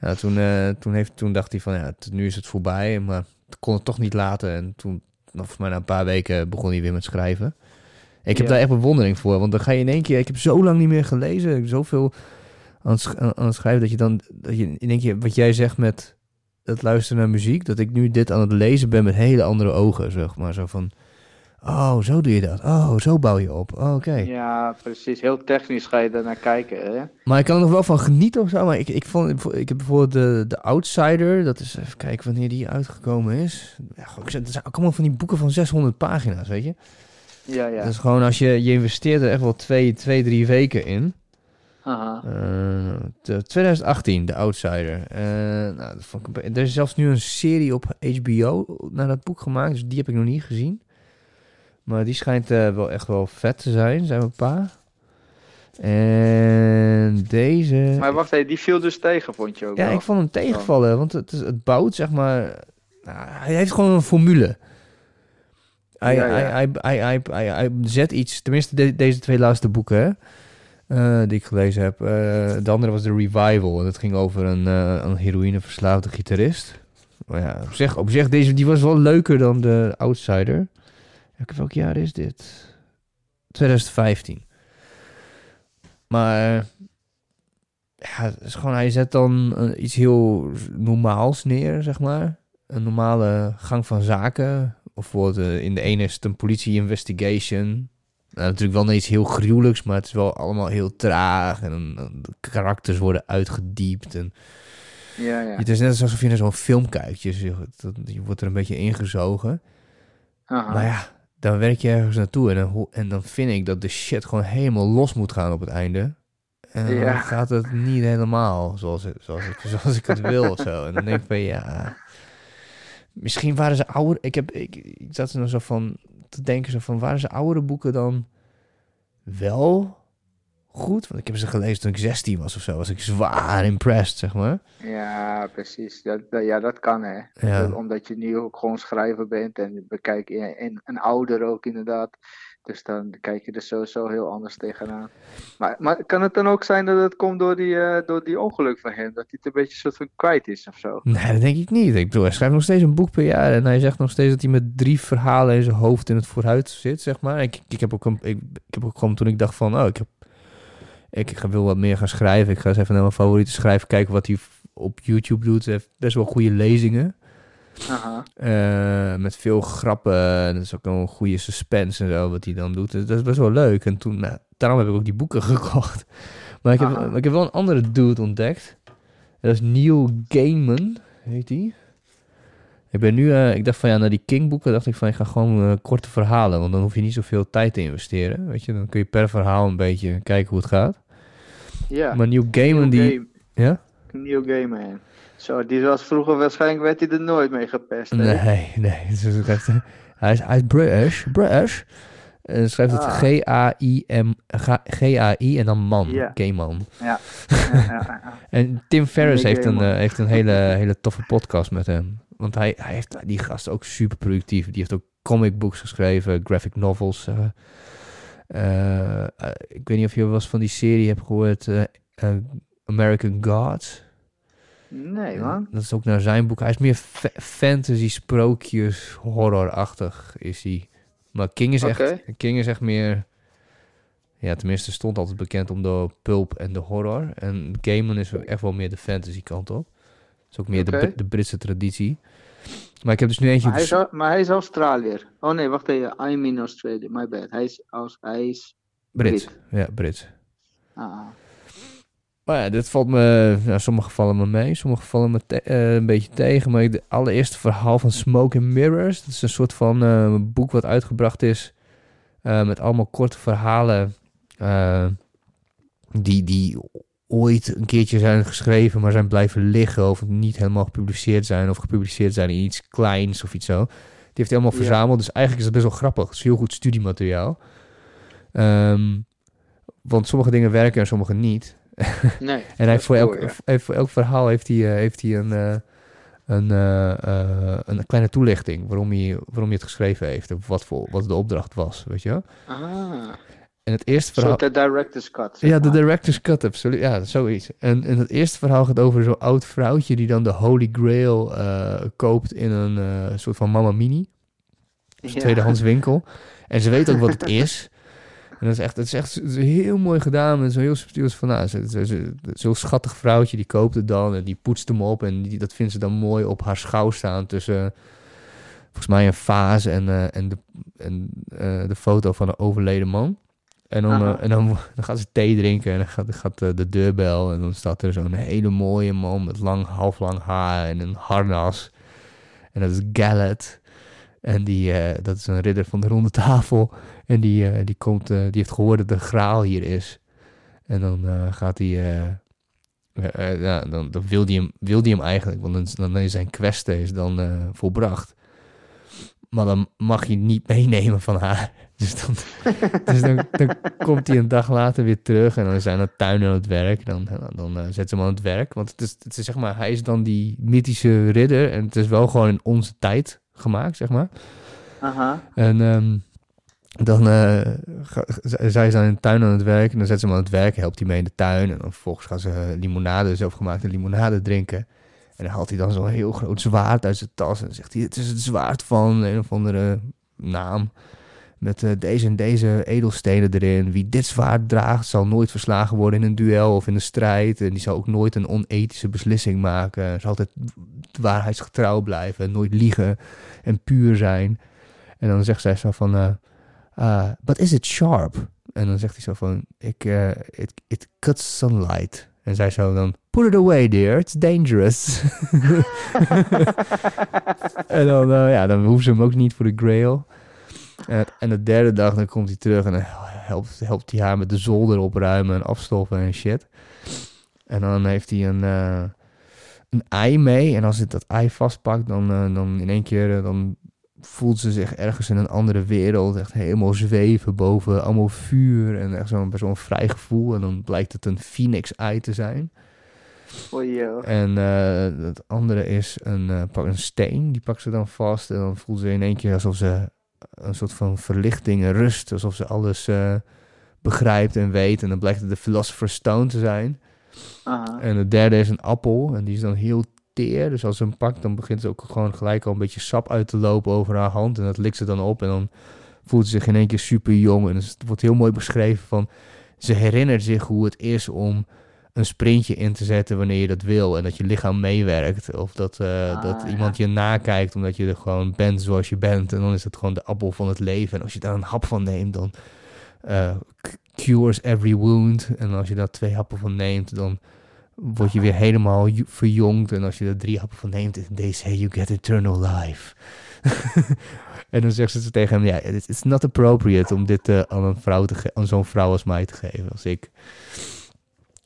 Ja, toen, eh, toen, heeft, toen dacht hij van, ja, nu is het voorbij. Maar het kon het toch niet laten. En toen, nou, mij na een paar weken, begon hij weer met schrijven. Ik heb Ja. daar echt bewondering voor. Want dan ga je in één keer... Ik heb zo lang niet meer gelezen. Ik heb zoveel aan het, aan het schrijven... dat je dan dat je in één keer... Wat jij zegt met het luisteren naar muziek... dat ik nu dit aan het lezen ben met hele andere ogen, zeg maar. Zo van... Oh, zo doe je dat. Oh, zo bouw je op. Oh, Oké. Ja, precies. Heel technisch ga je daar naar kijken, hè? Maar ik kan er nog wel van genieten of zo. Maar ik, ik, vond, ik heb bijvoorbeeld de, de Outsider. Dat is even kijken wanneer die uitgekomen is. Ja, het zijn ook allemaal van die boeken van 600 pagina's, weet je. Ja, ja. Is gewoon als je, je investeert er echt wel twee, twee drie weken in. Aha. Eh, de 2018, The Outsider. Eh, nou, ik, er is zelfs nu een serie op HBO naar dat boek gemaakt. Dus die heb ik nog niet gezien. Maar die schijnt eh, wel echt wel vet te zijn, zijn we een paar. En deze... Maar wacht even, die viel dus tegen, vond je ook Ja, wel? ik vond hem tegenvallen, want het, het bouwt, zeg maar... nou, hij heeft gewoon een formule. Hij, Ja, ja. Hij, hij, hij, hij, zet iets, tenminste de- deze twee laatste boeken, eh, die ik gelezen heb. Eh, de andere was The Revival, en dat ging over een, eh een heroïneverslaafde gitarist. Maar ja, op zich, op zich deze, die was wel leuker dan de Outsider. Welk- Welk jaar is dit? 2015. Maar ja, het is gewoon, hij zet dan iets heel normaals neer, zeg maar. Een normale gang van zaken. Of bijvoorbeeld eh, in de ene is het een politie-investigation. Nou, natuurlijk wel iets heel gruwelijks, maar het is wel allemaal heel traag. En dan- de karakters worden uitgediept. En Ja, ja. het is net alsof je naar zo'n film kijkt. Je, wordt er een beetje ingezogen. Aha. Maar ja, dan werk je ergens naartoe en dan, en dan vind ik dat de shit gewoon helemaal los moet gaan op het einde. En dan Ja. gaat het niet helemaal zoals, het, zoals, ik, zoals ik het wil of zo. En dan denk ik van ja, misschien waren ze ouder. Ik, heb, ik, ik zat er nog zo van te denken zo van, waren ze oudere boeken dan wel goed? Want ik heb ze gelezen toen ik 16 was of zo. Was ik zwaar impressed, zeg maar. Ja, precies. Dat, dat- ja, dat kan hè. Ja. Dat- omdat je nu ook gewoon schrijver bent en bekijk je en een ouder ook inderdaad. Dus dan kijk je er sowieso heel anders tegenaan. Maar, maar kan het dan ook zijn dat het komt door die, eh, door die ongeluk van hem? Dat hij het een beetje soort van kwijt is of zo? Nee, dat denk ik niet. Ik bedoel, hij schrijft nog steeds een boek per jaar. En hij zegt nog steeds dat hij met drie verhalen in zijn hoofd in het vooruit zit, zeg maar. Ik, ik, heb, ook een, ik, heb ook gewoon toen ik dacht van, oh, ik, heb, ik wil wat meer gaan schrijven. Ik ga eens even naar mijn favoriete schrijver kijken wat hij op YouTube doet. Hij heeft best wel goede lezingen. Aha. eh, met veel grappen. En dat is ook een goede suspense en zo, wat hij dan doet. Dus dat is best wel leuk. En toen, nou, daarom heb ik ook die boeken <laughs> gekocht. Maar ik heb, Aha. ik heb wel een andere dude ontdekt. En dat is Neil Gaiman, heet die. Ik ben nu, eh, ik dacht van ja, naar die King boeken dacht ik van ik ga gewoon eh, korte verhalen, want dan hoef je niet zoveel tijd te investeren, weet je. Dan kun je per verhaal een beetje kijken hoe het gaat. Ja. Maar Neil Gaiman Neil die, Game- ja? Neil Gaiman. Zo, die was vroeger waarschijnlijk werd hij er nooit mee gepest. hè? Nee, nee. <laughs> echt, eh, hij, is, is British, British. En schrijft het Ah. G-A-I-M, G-A-I en dan man, Ja. Gaiman. <laughs> Ja, ja. En Tim Ferriss heeft een, eh, heeft een hele, <laughs> hele toffe podcast met hem. Want hij, hij heeft die gast ook super productief. Die heeft ook comic books geschreven, graphic novels. eh. Ik weet niet of je wel eens van die serie hebt gehoord, eh, eh, American Gods. Nee, man. Dat is ook naar zijn boek. Hij is meer fa- fantasy, sprookjes, horrorachtig is hij. Maar King is, echt. King is echt meer... Ja, tenminste stond altijd bekend om de pulp en de horror. En Gaiman is echt wel meer de fantasy kant op. Dat is ook meer de. Brit- de Britse traditie. Maar ik heb dus nu eentje... Maar hij, is, maar hij is Australiër. Oh nee, wacht even. I'm in Australia. My bad. Hij is, Aus, hij is Brits. Brit. Ja, Brits. Ah, Maar ja, dit valt me... Ja, sommige vallen me mee, sommige vallen me eh, een beetje tegen. Maar het allereerste verhaal van Smoke and Mirrors... dat is een soort van eh, boek wat uitgebracht is... eh, met allemaal korte verhalen... die, die ooit een keertje zijn geschreven... maar zijn blijven liggen... of niet helemaal gepubliceerd zijn... of gepubliceerd zijn in iets kleins of iets zo. Die heeft hij allemaal Ja. verzameld. Dus eigenlijk is het best wel grappig. Het is heel goed studiemateriaal. Ehm, want sommige dingen werken en sommige niet. Nee. <laughs> En hij heeft voor, elk, heeft voor elk verhaal heeft hij, eh, heeft hij een, eh, een, eh, een kleine toelichting waarom hij, waarom hij het geschreven heeft. En wat, voor, wat de opdracht was, weet je. Ah, En het eerste verhaal... de director's cut. Ja, de director's cut, absoluut. Ja, zoiets. En, en het eerste verhaal gaat over zo'n oud vrouwtje die dan de Holy Grail eh, koopt in een eh, soort van Mamma Mini. Dus Ja. tweedehands winkel. En ze weet ook wat het <laughs> is. En dat is echt, het is echt heel mooi gedaan. Met zo'n heel subtiel van, nou, zo'n schattig vrouwtje, die koopt het dan en die poetst hem op. En die, dat vindt ze dan mooi op haar schouw staan tussen, volgens mij, een vaas en, eh, en, de, en eh, de foto van een overleden man. En dan, eh, en dan, <laughs> dan gaat ze thee drinken en dan gaat, gaat de deurbel. En dan staat er zo'n hele mooie man met lang, halflang haar en een harnas. En dat is Gallet. En die, eh, dat is een ridder van de ronde tafel. En die, eh, die, komt, eh, die heeft gehoord dat de graal hier is. En dan gaat hij... ja, dan, dan wil hij hem, wil die hem eigenlijk, want dan, is zijn kweste is dan volbracht. Maar dan mag je niet <laughs> meenemen van haar. Dus dan, <laughs> dus dan, dan komt hij een dag later weer terug en dan is hij aan het tuin aan het werk. Dan, dan zet ze hem aan het werk. Want het is, het is zeg maar, hij is dan die mythische ridder en het is wel gewoon in onze tijd gemaakt, zeg maar. Aha. En ehm, dan uh, ga, zij dan in de tuin aan het werk en dan zet ze hem aan het werk, helpt hij mee in de tuin. En dan vervolgens gaan ze limonade, zelfgemaakte limonade drinken. En dan haalt hij dan zo'n heel groot zwaard uit zijn tas en dan zegt hij, het is het zwaard van een of andere naam. Met eh, deze en deze edelstenen erin. Wie dit zwaard draagt, zal nooit verslagen worden in een duel of in een strijd. En die zal ook nooit een onethische beslissing maken. Zal altijd waarheidsgetrouw blijven, nooit liegen en puur zijn. En dan zegt zij zo van, uh, uh, but is it sharp? En dan zegt hij zo van, ik, it, it cuts sunlight. En zij zo dan, put it away dear, it's dangerous. <laughs> <laughs> en dan, ja, dan hoeven ze hem ook niet voor de grail. En, en de derde dag dan komt hij terug en dan helpt, helpt hij haar met de zolder opruimen en afstoffen en shit. En dan heeft hij een, uh, een ei mee. En als hij dat ei vastpakt, dan, uh, dan in één keer dan voelt ze zich ergens in een andere wereld. Echt helemaal zweven boven allemaal vuur. En echt zo'n een vrij gevoel. En dan blijkt het een phoenix-ei te zijn. Oh. En het andere is een, uh, een steen. Die pakt ze dan vast. En dan voelt ze in één keer alsof ze een soort van verlichting en rust. Alsof ze alles uh, begrijpt en weet. En dan blijkt het de Philosopher's Stone te zijn. Aha. En de derde is een appel. En die is dan heel teer. Dus als ze hem pakt, dan begint ze ook gewoon gelijk al een beetje sap uit te lopen over haar hand. En dat likt ze dan op. En dan voelt ze zich in één keer super jong. En het wordt heel mooi beschreven van... Ze herinnert zich hoe het is om een sprintje in te zetten wanneer je dat wil. En dat je lichaam meewerkt. Of dat, uh, Ah, dat ja. iemand je nakijkt omdat je er gewoon bent zoals je bent. En dan is het gewoon de appel van het leven. En als je daar een hap van neemt, dan uh, cures every wound. En als je daar twee happen van neemt, dan word je weer helemaal verjongd. En als je er drie happen van neemt, they say you get eternal life. <laughs> en dan zegt ze tegen hem, ja, it's it's not appropriate om dit uh, aan een vrouw te aan zo'n vrouw als mij te geven, als ik.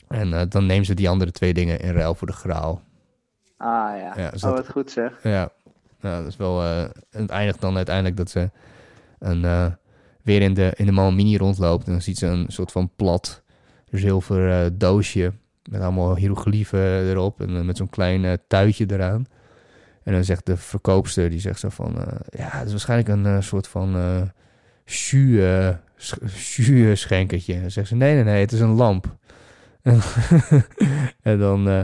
En uh, dan neemt ze die andere twee dingen in ruil voor de graal. Ah ja, Ja, dus oh, dat- wat goed zeg. Ja, nou, dat is wel. eh het eindigt dan uiteindelijk dat ze een, eh, weer in de, in de Malmini rondloopt. En dan ziet ze een soort van plat zilver eh, doosje. Met allemaal hieroglyphen erop. En eh, met zo'n klein eh, tuitje eraan. En dan zegt de verkoopster, die zegt zo van... eh, ja, het is waarschijnlijk een eh, soort van eh jus, eh, sch- jus schenkertje. En dan zegt ze, nee, nee, nee, het is een lamp. <laughs> En, dan... eh,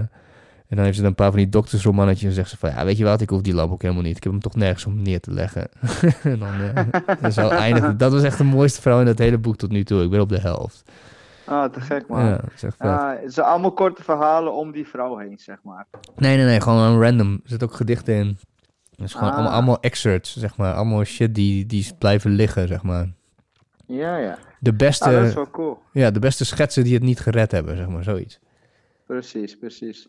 en dan heeft ze dan een paar van die doktersromannetjes en zegt ze van... Ja, weet je wat, ik hoef die lamp ook helemaal niet. Ik heb hem toch nergens om neer te leggen. <laughs> en dan, <laughs> zo eindigt Dat was echt de mooiste vrouw in dat hele boek tot nu toe. Ik ben op de helft. Ah, te gek man. Ja, het zijn allemaal korte verhalen om die vrouw heen, zeg maar. Nee, nee, nee, gewoon een random. Er zitten ook gedichten in. Het is gewoon Ah. allemaal, allemaal excerpts, zeg maar. Allemaal shit die, die blijven liggen, zeg maar. Ja, ja. De beste, Ah, dat is wel cool. ja, de beste schetsen die het niet gered hebben, zeg maar, zoiets. Precies, precies.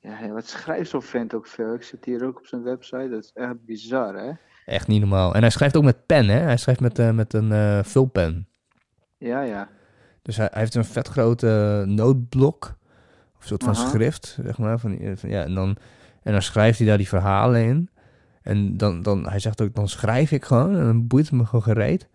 Ja, wat schrijft zo'n vent ook veel? Ik zit hier ook op zijn website. Dat is echt bizar, hè? Echt niet normaal. En hij schrijft ook met pen, hè. Hij schrijft met, eh, met een eh, vulpen. Ja, ja. Dus hij, hij heeft een vet grote nootblok. Of een soort van Aha. schrift, zeg maar. Van, van, ja, en, dan, en dan schrijft hij daar die verhalen in. En dan, dan, hij zegt ook, dan schrijf ik gewoon. En dan boeit het me gewoon gereed.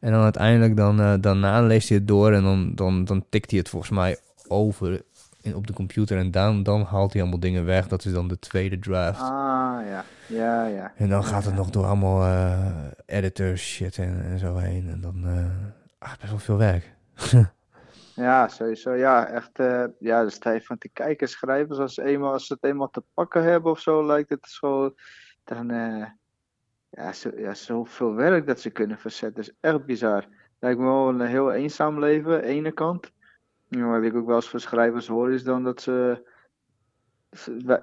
En dan uiteindelijk, dan, eh, daarna leest hij het door. En dan, dan, dan tikt hij het volgens mij over in, op de computer. En dan, dan haalt hij allemaal dingen weg. Dat is dan de tweede draft. Ah, ja. Ja, ja. En dan gaat het nog door allemaal eh editors shit en, en zo heen. En dan, eh ah, best wel veel werk. <laughs> Ja, sowieso. Ja, echt. ja, de tijd van te kijken. Schrijvers, als, eenmaal, als ze het eenmaal te pakken hebben of zo, lijkt het zo. Dan. eh ja, zo, ja, zoveel werk dat ze kunnen verzetten. is echt bizar. Lijkt me wel een heel eenzaam leven, ene kant. Ja, wat ik ook wel eens van schrijvers hoor, is dan dat ze.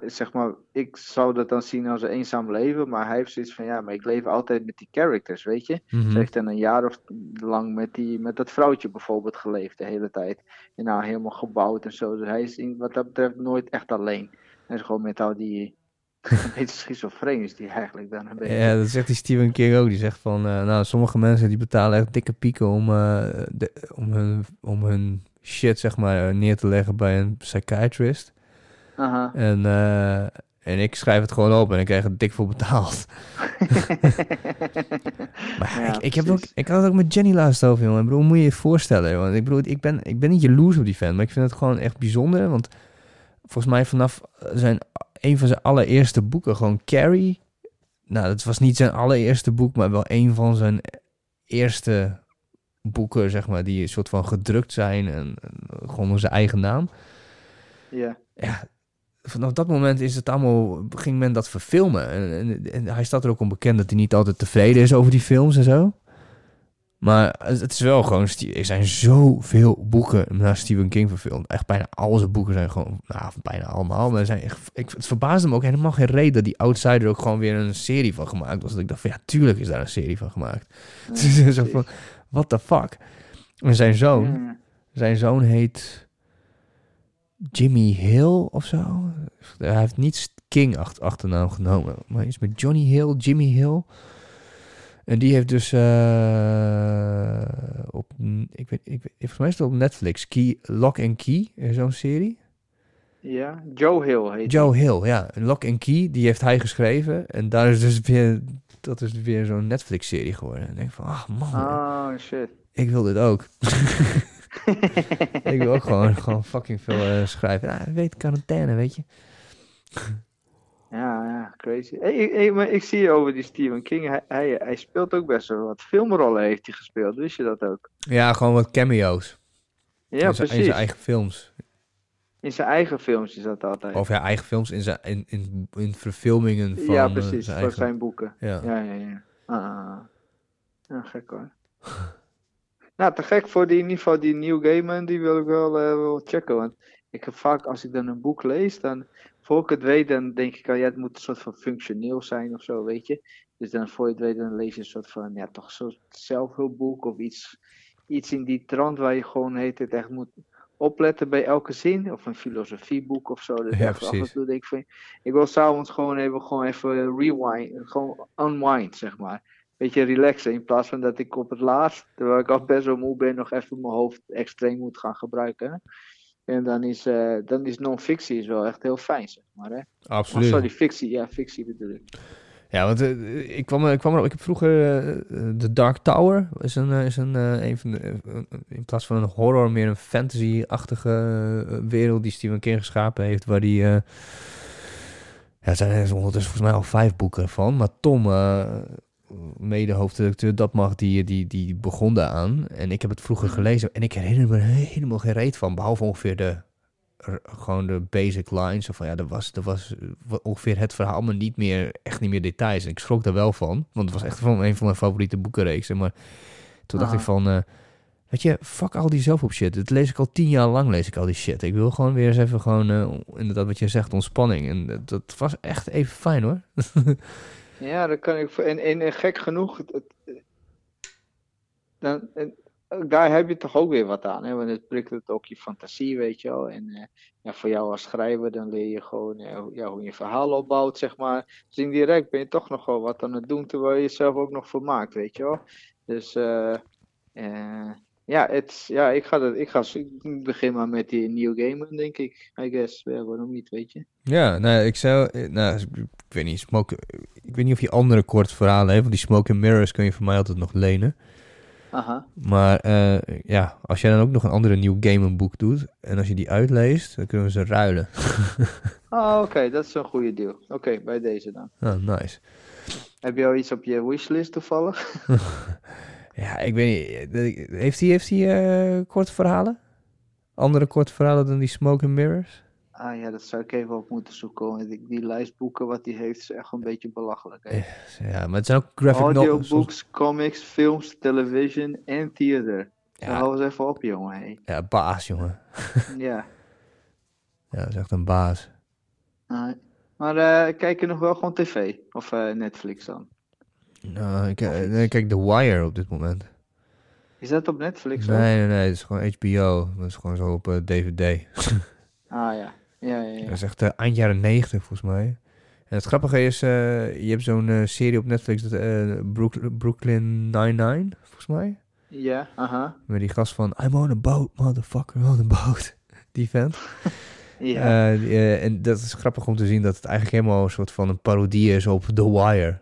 Zeg maar, ik zou dat dan zien als een eenzaam leven, maar hij heeft zoiets van ja, maar ik leef altijd met die characters, weet je. Mhm. Ze heeft dan een jaar of lang met, die, met dat vrouwtje bijvoorbeeld geleefd de hele tijd. En nou helemaal gebouwd en zo. Dus hij is in, wat dat betreft nooit echt alleen. Hij is gewoon met al die een beetje schizofreen is die eigenlijk dan een beetje. Ja, dat zegt die Stephen King ook. Die zegt van, eh, nou, sommige mensen die betalen echt dikke pieken om, eh, de, om, hun, om hun shit, zeg maar, neer te leggen bij een psychiatrist. Aha. En, eh, en ik schrijf het gewoon op en ik krijg er dik voor betaald. <laughs> Maar Ja, ik, ik, heb ook, ik had het ook met Jenny laatst over, jongen. Ik bedoel, moet je je voorstellen? Want ik bedoel, ik ben, ik ben niet jaloers op die fan, maar ik vind het gewoon echt bijzonder. Want volgens mij vanaf zijn, een van zijn allereerste boeken, gewoon Carrie. Nou, dat was niet zijn allereerste boek, maar wel een van zijn eerste boeken, zeg maar, die een soort van gedrukt zijn en, en gewoon onder zijn eigen naam. Ja. Ja, vanaf dat moment is het allemaal, ging men dat verfilmen. En, en, en hij staat er ook onbekend dat hij niet altijd tevreden is over die films en zo. Maar het is wel gewoon... Er zijn zoveel boeken naar Stephen King verfilmd. Echt bijna al zijn boeken zijn gewoon... Nou, bijna allemaal. Maar zijn echt, ik, het verbaasde me ook helemaal geen reden... dat die Outsider ook gewoon weer een serie van gemaakt was. Dat ik dacht van... Ja, tuurlijk is daar een serie van gemaakt. <laughs> Het is zo van... What the fuck? En zijn zoon... Zijn zoon heet Jimmy Hill of zo. Hij heeft niet King acht, achternaam genomen. Maar iets met Johnny Hill, Jimmy Hill. En die heeft dus eh, op, ik weet, ik weet, volgens mij is het op Netflix, Key, Lock and Key, eh, zo'n serie. Ja, Joe Hill heet Joe Hill, ja. Lock and Key, die heeft hij geschreven. En daar is dus weer, dat is weer zo'n Netflix-serie geworden. En ik denk van, ah man. Oh, shit. ik wil dit ook. <laughs> ik wil ook gewoon, gewoon fucking veel eh, schrijven. Nou, weet quarantaine, weet je. Ja, ja, crazy. Hey, ik- hey, maar ik zie over die Stephen King, hij, hij, hij speelt ook best wel wat filmrollen heeft hij gespeeld, wist je dat ook? Ja, gewoon wat cameo's. Ja, in, zijn, in precies. zijn eigen films. In zijn eigen films is dat altijd. Of ja, eigen films in, zijn, in, in, in verfilmingen van ja, eh, precies, zijn voor eigen... zijn boeken. Ja. Ja, ja, ja. Ah, ah, ah. Ja, gek hoor. <laughs> nou, te gek voor die, in ieder geval die New Gaiman, die wil ik wel, eh, wel checken. Want ik heb vaak, als ik dan een boek lees, dan, voor ik het weet, dan denk ik al, ja, het moet een soort van functioneel zijn of zo, weet je. Dus dan voor je het weet, dan lees je een soort van, ja, toch zo'n zelfhulpboek of iets, iets in die trant waar je gewoon heet het echt moet opletten bij elke zin. Of een filosofieboek of zo. Dus Ja, echt af en precies. toe denk ik van, ik wil s'avonds gewoon even, gewoon even rewind, gewoon unwind, zeg maar. Beetje relaxen, in plaats van dat ik op het laatst, terwijl ik al best wel moe ben, nog even mijn hoofd extreem moet gaan gebruiken. En dan is, eh, dan is non-fictie wel echt heel fijn, zeg maar. Hè? Oh, Absoluut. sorry, fictie, ja, fictie bedoel ik. Ja, want eh, ik, kwam, er- ik kwam erop. Ik heb vroeger eh, eh, The Dark Tower. Is een, eh, is een, eh, een van de, eh, in plaats van een horror, meer een fantasy-achtige eh, wereld die Stephen King geschapen heeft. Waar die. eh, ja, er zijn er ondertussen volgens mij al vijf boeken van. Maar Tom, eh mede-hoofdredacteur, dat mag, die, die, die begon daaraan. En ik heb het vroeger gelezen. En ik herinner me helemaal geen reet van. Behalve ongeveer de. Gewoon de basic lines. Of van ja, dat was, dat was eh, ongeveer het verhaal, maar niet meer, echt niet meer details. En ik schrok daar wel van, want het was echt van een van mijn favoriete boekenreeksen. Maar toen dacht ik van, eh, weet je, fuck al die zelfhulp shit. Dat lees ik al tien jaar lang, lees ik al die shit. Ik wil gewoon weer eens even gewoon, eh, inderdaad wat je zegt, ontspanning. En dat, dat was echt even fijn hoor. <laughs> Ja, dat kan ik. En, en, gek genoeg, het, dan, daar heb je toch ook weer wat aan, hè? Want het prikkelt ook je fantasie, weet je wel. En eh, ja, voor jou als schrijver, dan leer je gewoon eh, ja, hoe je verhaal opbouwt, zeg maar. Dus indirect ben je toch nog wel wat aan het doen, terwijl je jezelf ook nog vermaakt, weet je wel. Dus eh, ja, het, ja, ik ga, dat, ik ga ik begin maar met die New Gamer, denk ik. I guess, ja, waarom niet, weet je. Ja, nou, ik zou, eh, nou, ik weet niet, smoke, ik weet niet of je andere kort verhalen heeft, want die Smoke and Mirrors kun je voor mij altijd nog lenen. Aha. Maar eh, ja, als jij dan ook nog een andere nieuw game boek doet en als je die uitleest, dan kunnen we ze ruilen. Ah, <laughs> oké, dat is een goede deal. Oké, bij deze dan. Oh, nice. Heb je al iets op je wishlist toevallig? <laughs> Ja, ik weet niet. eh, Heeft hij heeft hij eh, korte verhalen? Andere korte verhalen dan die Smoke and Mirrors? Ah ja, dat zou ik even op moeten zoeken. Want die, die lijst boeken wat hij heeft is echt een beetje belachelijk. Hè? Ja, maar het zijn ook graphic novels. Audiobooks, comics, films, television en theater. Ja. Ja, Hou eens even op, jongen. Hey. ja, baas, jongen. <laughs> ja. Ja, dat is echt een baas. Ah, maar eh kijk je nog wel gewoon tv? Of eh, Netflix dan? Nou, ik, eh, kijk The Wire op dit moment. Is dat op Netflix? Nee, nee, nee. Het is gewoon HBO. Dat is gewoon zo op eh, DVD. <laughs> Ah ja. Ja, ja, Dat is echt eh, eind jaren 90 volgens mij. En het grappige is, eh, je hebt zo'n eh, serie op Netflix, dat, eh, Brook- Brooklyn Nine-Nine, volgens mij. Ja, aha. Met die gast van, I'm on a boat, motherfucker, on a boat. <laughs> Die vent. <laughs> Ja. Eh, die, eh, en dat is grappig om te zien dat het eigenlijk helemaal een soort van een parodie is op The Wire.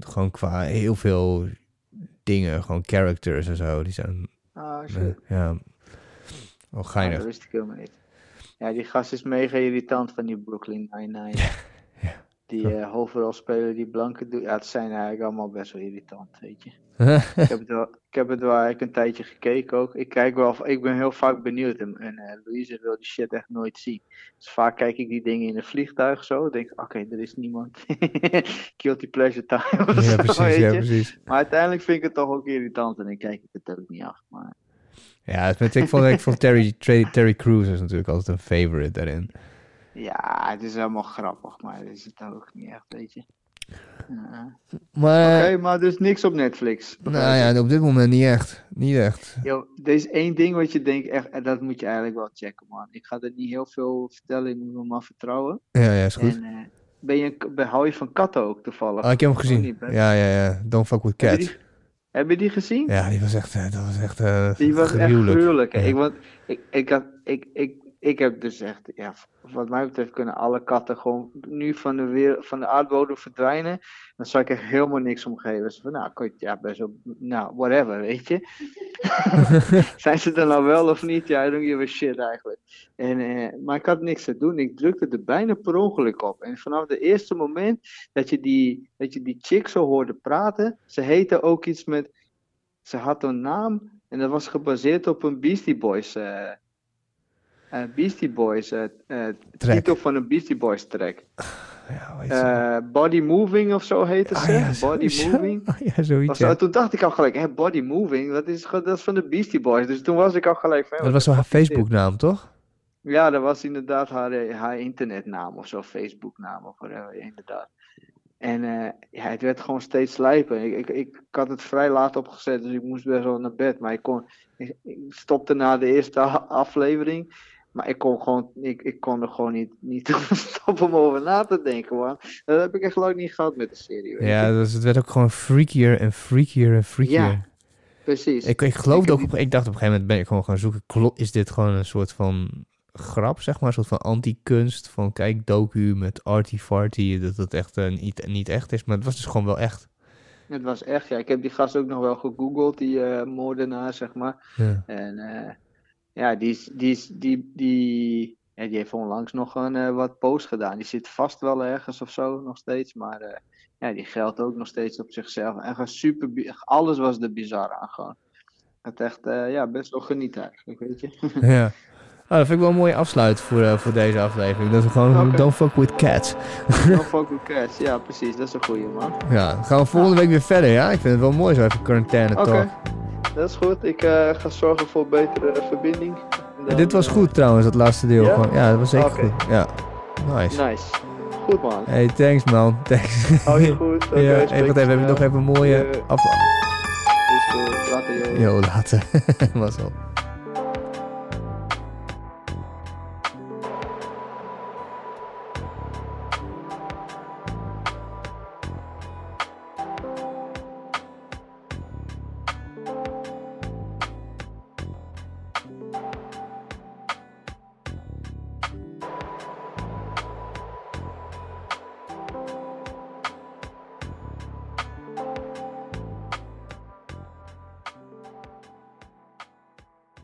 Gewoon qua heel veel dingen, gewoon characters en zo. Die zijn, ah, eh, ja, Ah, geinig. dat wist ik helemaal niet. Ja, die gast is mega irritant van die Brooklyn Nine-Nine. <laughs> Die eh hoofdrolspeler, die blanke doet. Ja, het zijn eigenlijk allemaal best wel irritant, weet je. <laughs> Ik heb het wel, ik heb het wel eigenlijk een tijdje gekeken ook. Ik kijk wel, ik ben heel vaak benieuwd. En, en eh, Louise wil die shit echt nooit zien. Dus vaak kijk ik die dingen in een vliegtuig zo. Denk ik, oké, er is niemand. <laughs> Guilty pleasure time. of ja, zo, precies, weet ja, je. precies. Maar uiteindelijk vind ik het toch ook irritant. En dan kijk ik het ook niet af. Maar Ja, met- ik vond, ik vond Terry, Terry, Terry Crews is natuurlijk altijd een favorite daarin. Ja, het is helemaal grappig. Maar dat is het ook niet echt, weet je. Ja. Maar, Oké, maar dus niks op Netflix. nou ja, op dit moment niet echt. Niet echt. Yo, er is één ding wat je denkt, echt, en dat moet je eigenlijk wel checken, man. Ik ga er niet heel veel vertellen, je moet me maar vertrouwen. Ja, ja, is goed. En eh, ben je, ben- hou je van katten ook toevallig? Oh, ik heb hem gezien. niet, hè? Ja, ja, ja. Don't fuck with Heb je cats. die, heb je die gezien? Ja, die was echt, eh, dat was echt eh, Die was echt gruwelijk. gruwelijk. hè. Ja. Ik, want, ik, ik, had, ik, ik, ik heb dus echt, ja, wat mij betreft kunnen alle katten gewoon nu van de, wereld, van de aardbodem verdwijnen. Dan zou ik er helemaal niks om geven. Dus van, nou, ja, best wel, nou, whatever, weet je. <laughs> <laughs> Zijn ze er nou wel of niet? Ja, I don't give a shit eigenlijk. En, eh, maar ik had niks te doen. Ik drukte er bijna per ongeluk op. En vanaf het eerste moment dat je die, dat je die chick zo hoorde praten, ze heette ook iets met, ze had een naam en dat was gebaseerd op een Beastie Boys, eh, Beastie Boys, eh, eh, titel van een Beastie Boys track. Ja? Eh, Body Moving of zo heette Ah, ze. ja, Body. Moving. <laughs> Ja, zoiets, zo. Toen dacht ik al gelijk, hè, Body Moving, dat is, dat is van de Beastie Boys. Dus toen was ik al gelijk van, Dat was zo haar? Facebooknaam, toch? Ja, dat was inderdaad haar, eh, haar internetnaam of zo, Facebooknaam of whatever, inderdaad. En eh, ja, het werd gewoon steeds slijpen. Ik, ik, ik, had het vrij laat opgezet, dus ik moest best wel naar bed. Maar ik, kon, ik, ik stopte na de eerste <laughs> aflevering. Maar ik kon, gewoon, ik, ik kon er gewoon niet, niet <laughs> stoppen om over na te denken, man. Dat heb ik echt lang niet gehad met de serie. weet Ja, dus het werd ook gewoon freakier en freakier en freakier. Ja, Precies. Ik, ik geloofde ook, op, ik dacht op een gegeven moment ben ik gewoon gaan zoeken, is dit gewoon een soort van grap, zeg maar, een soort van anti-kunst, van kijk, docu met arty-farty, dat het echt eh, niet, niet echt is, maar het was dus gewoon wel echt. Het was echt, ja. Ik heb die gast ook nog wel gegoogeld, die eh, moordenaar, zeg maar. Ja. En eh, ja, die, is- die, is- die, die, ja, die heeft onlangs nog een, eh, wat post gedaan. Die zit vast wel ergens of zo, nog steeds. Maar eh, ja, die geldt ook nog steeds op zichzelf. En super, alles was er bizar aan gewoon. Het echt, eh, ja, best wel geniet eigenlijk, weet je. <laughs> ja. Ah, dat vind ik wel een mooie afsluit voor, voor deze aflevering. Dat we gewoon don't fuck with cats. No <laughs> fuck with cats. Ja, precies. Dat is een goeie, man. Ja, gaan we volgende week weer verder, ja? Ik vind het wel mooi zo even quarantaine Oké, talk. Dat is goed. Ik eh, ga zorgen voor betere verbinding. Dan, Dit was eh, goed trouwens, dat laatste deel. Ja? Ja, dat was zeker goed. Ja, nice. Nice. Goed, man. Hey, thanks man. Thanks. Hou je <laughs> goed. Oké, ja, even, heb je snel. nog even een mooie af... Is goed. Later, joh. Jo, later. <laughs> Was al.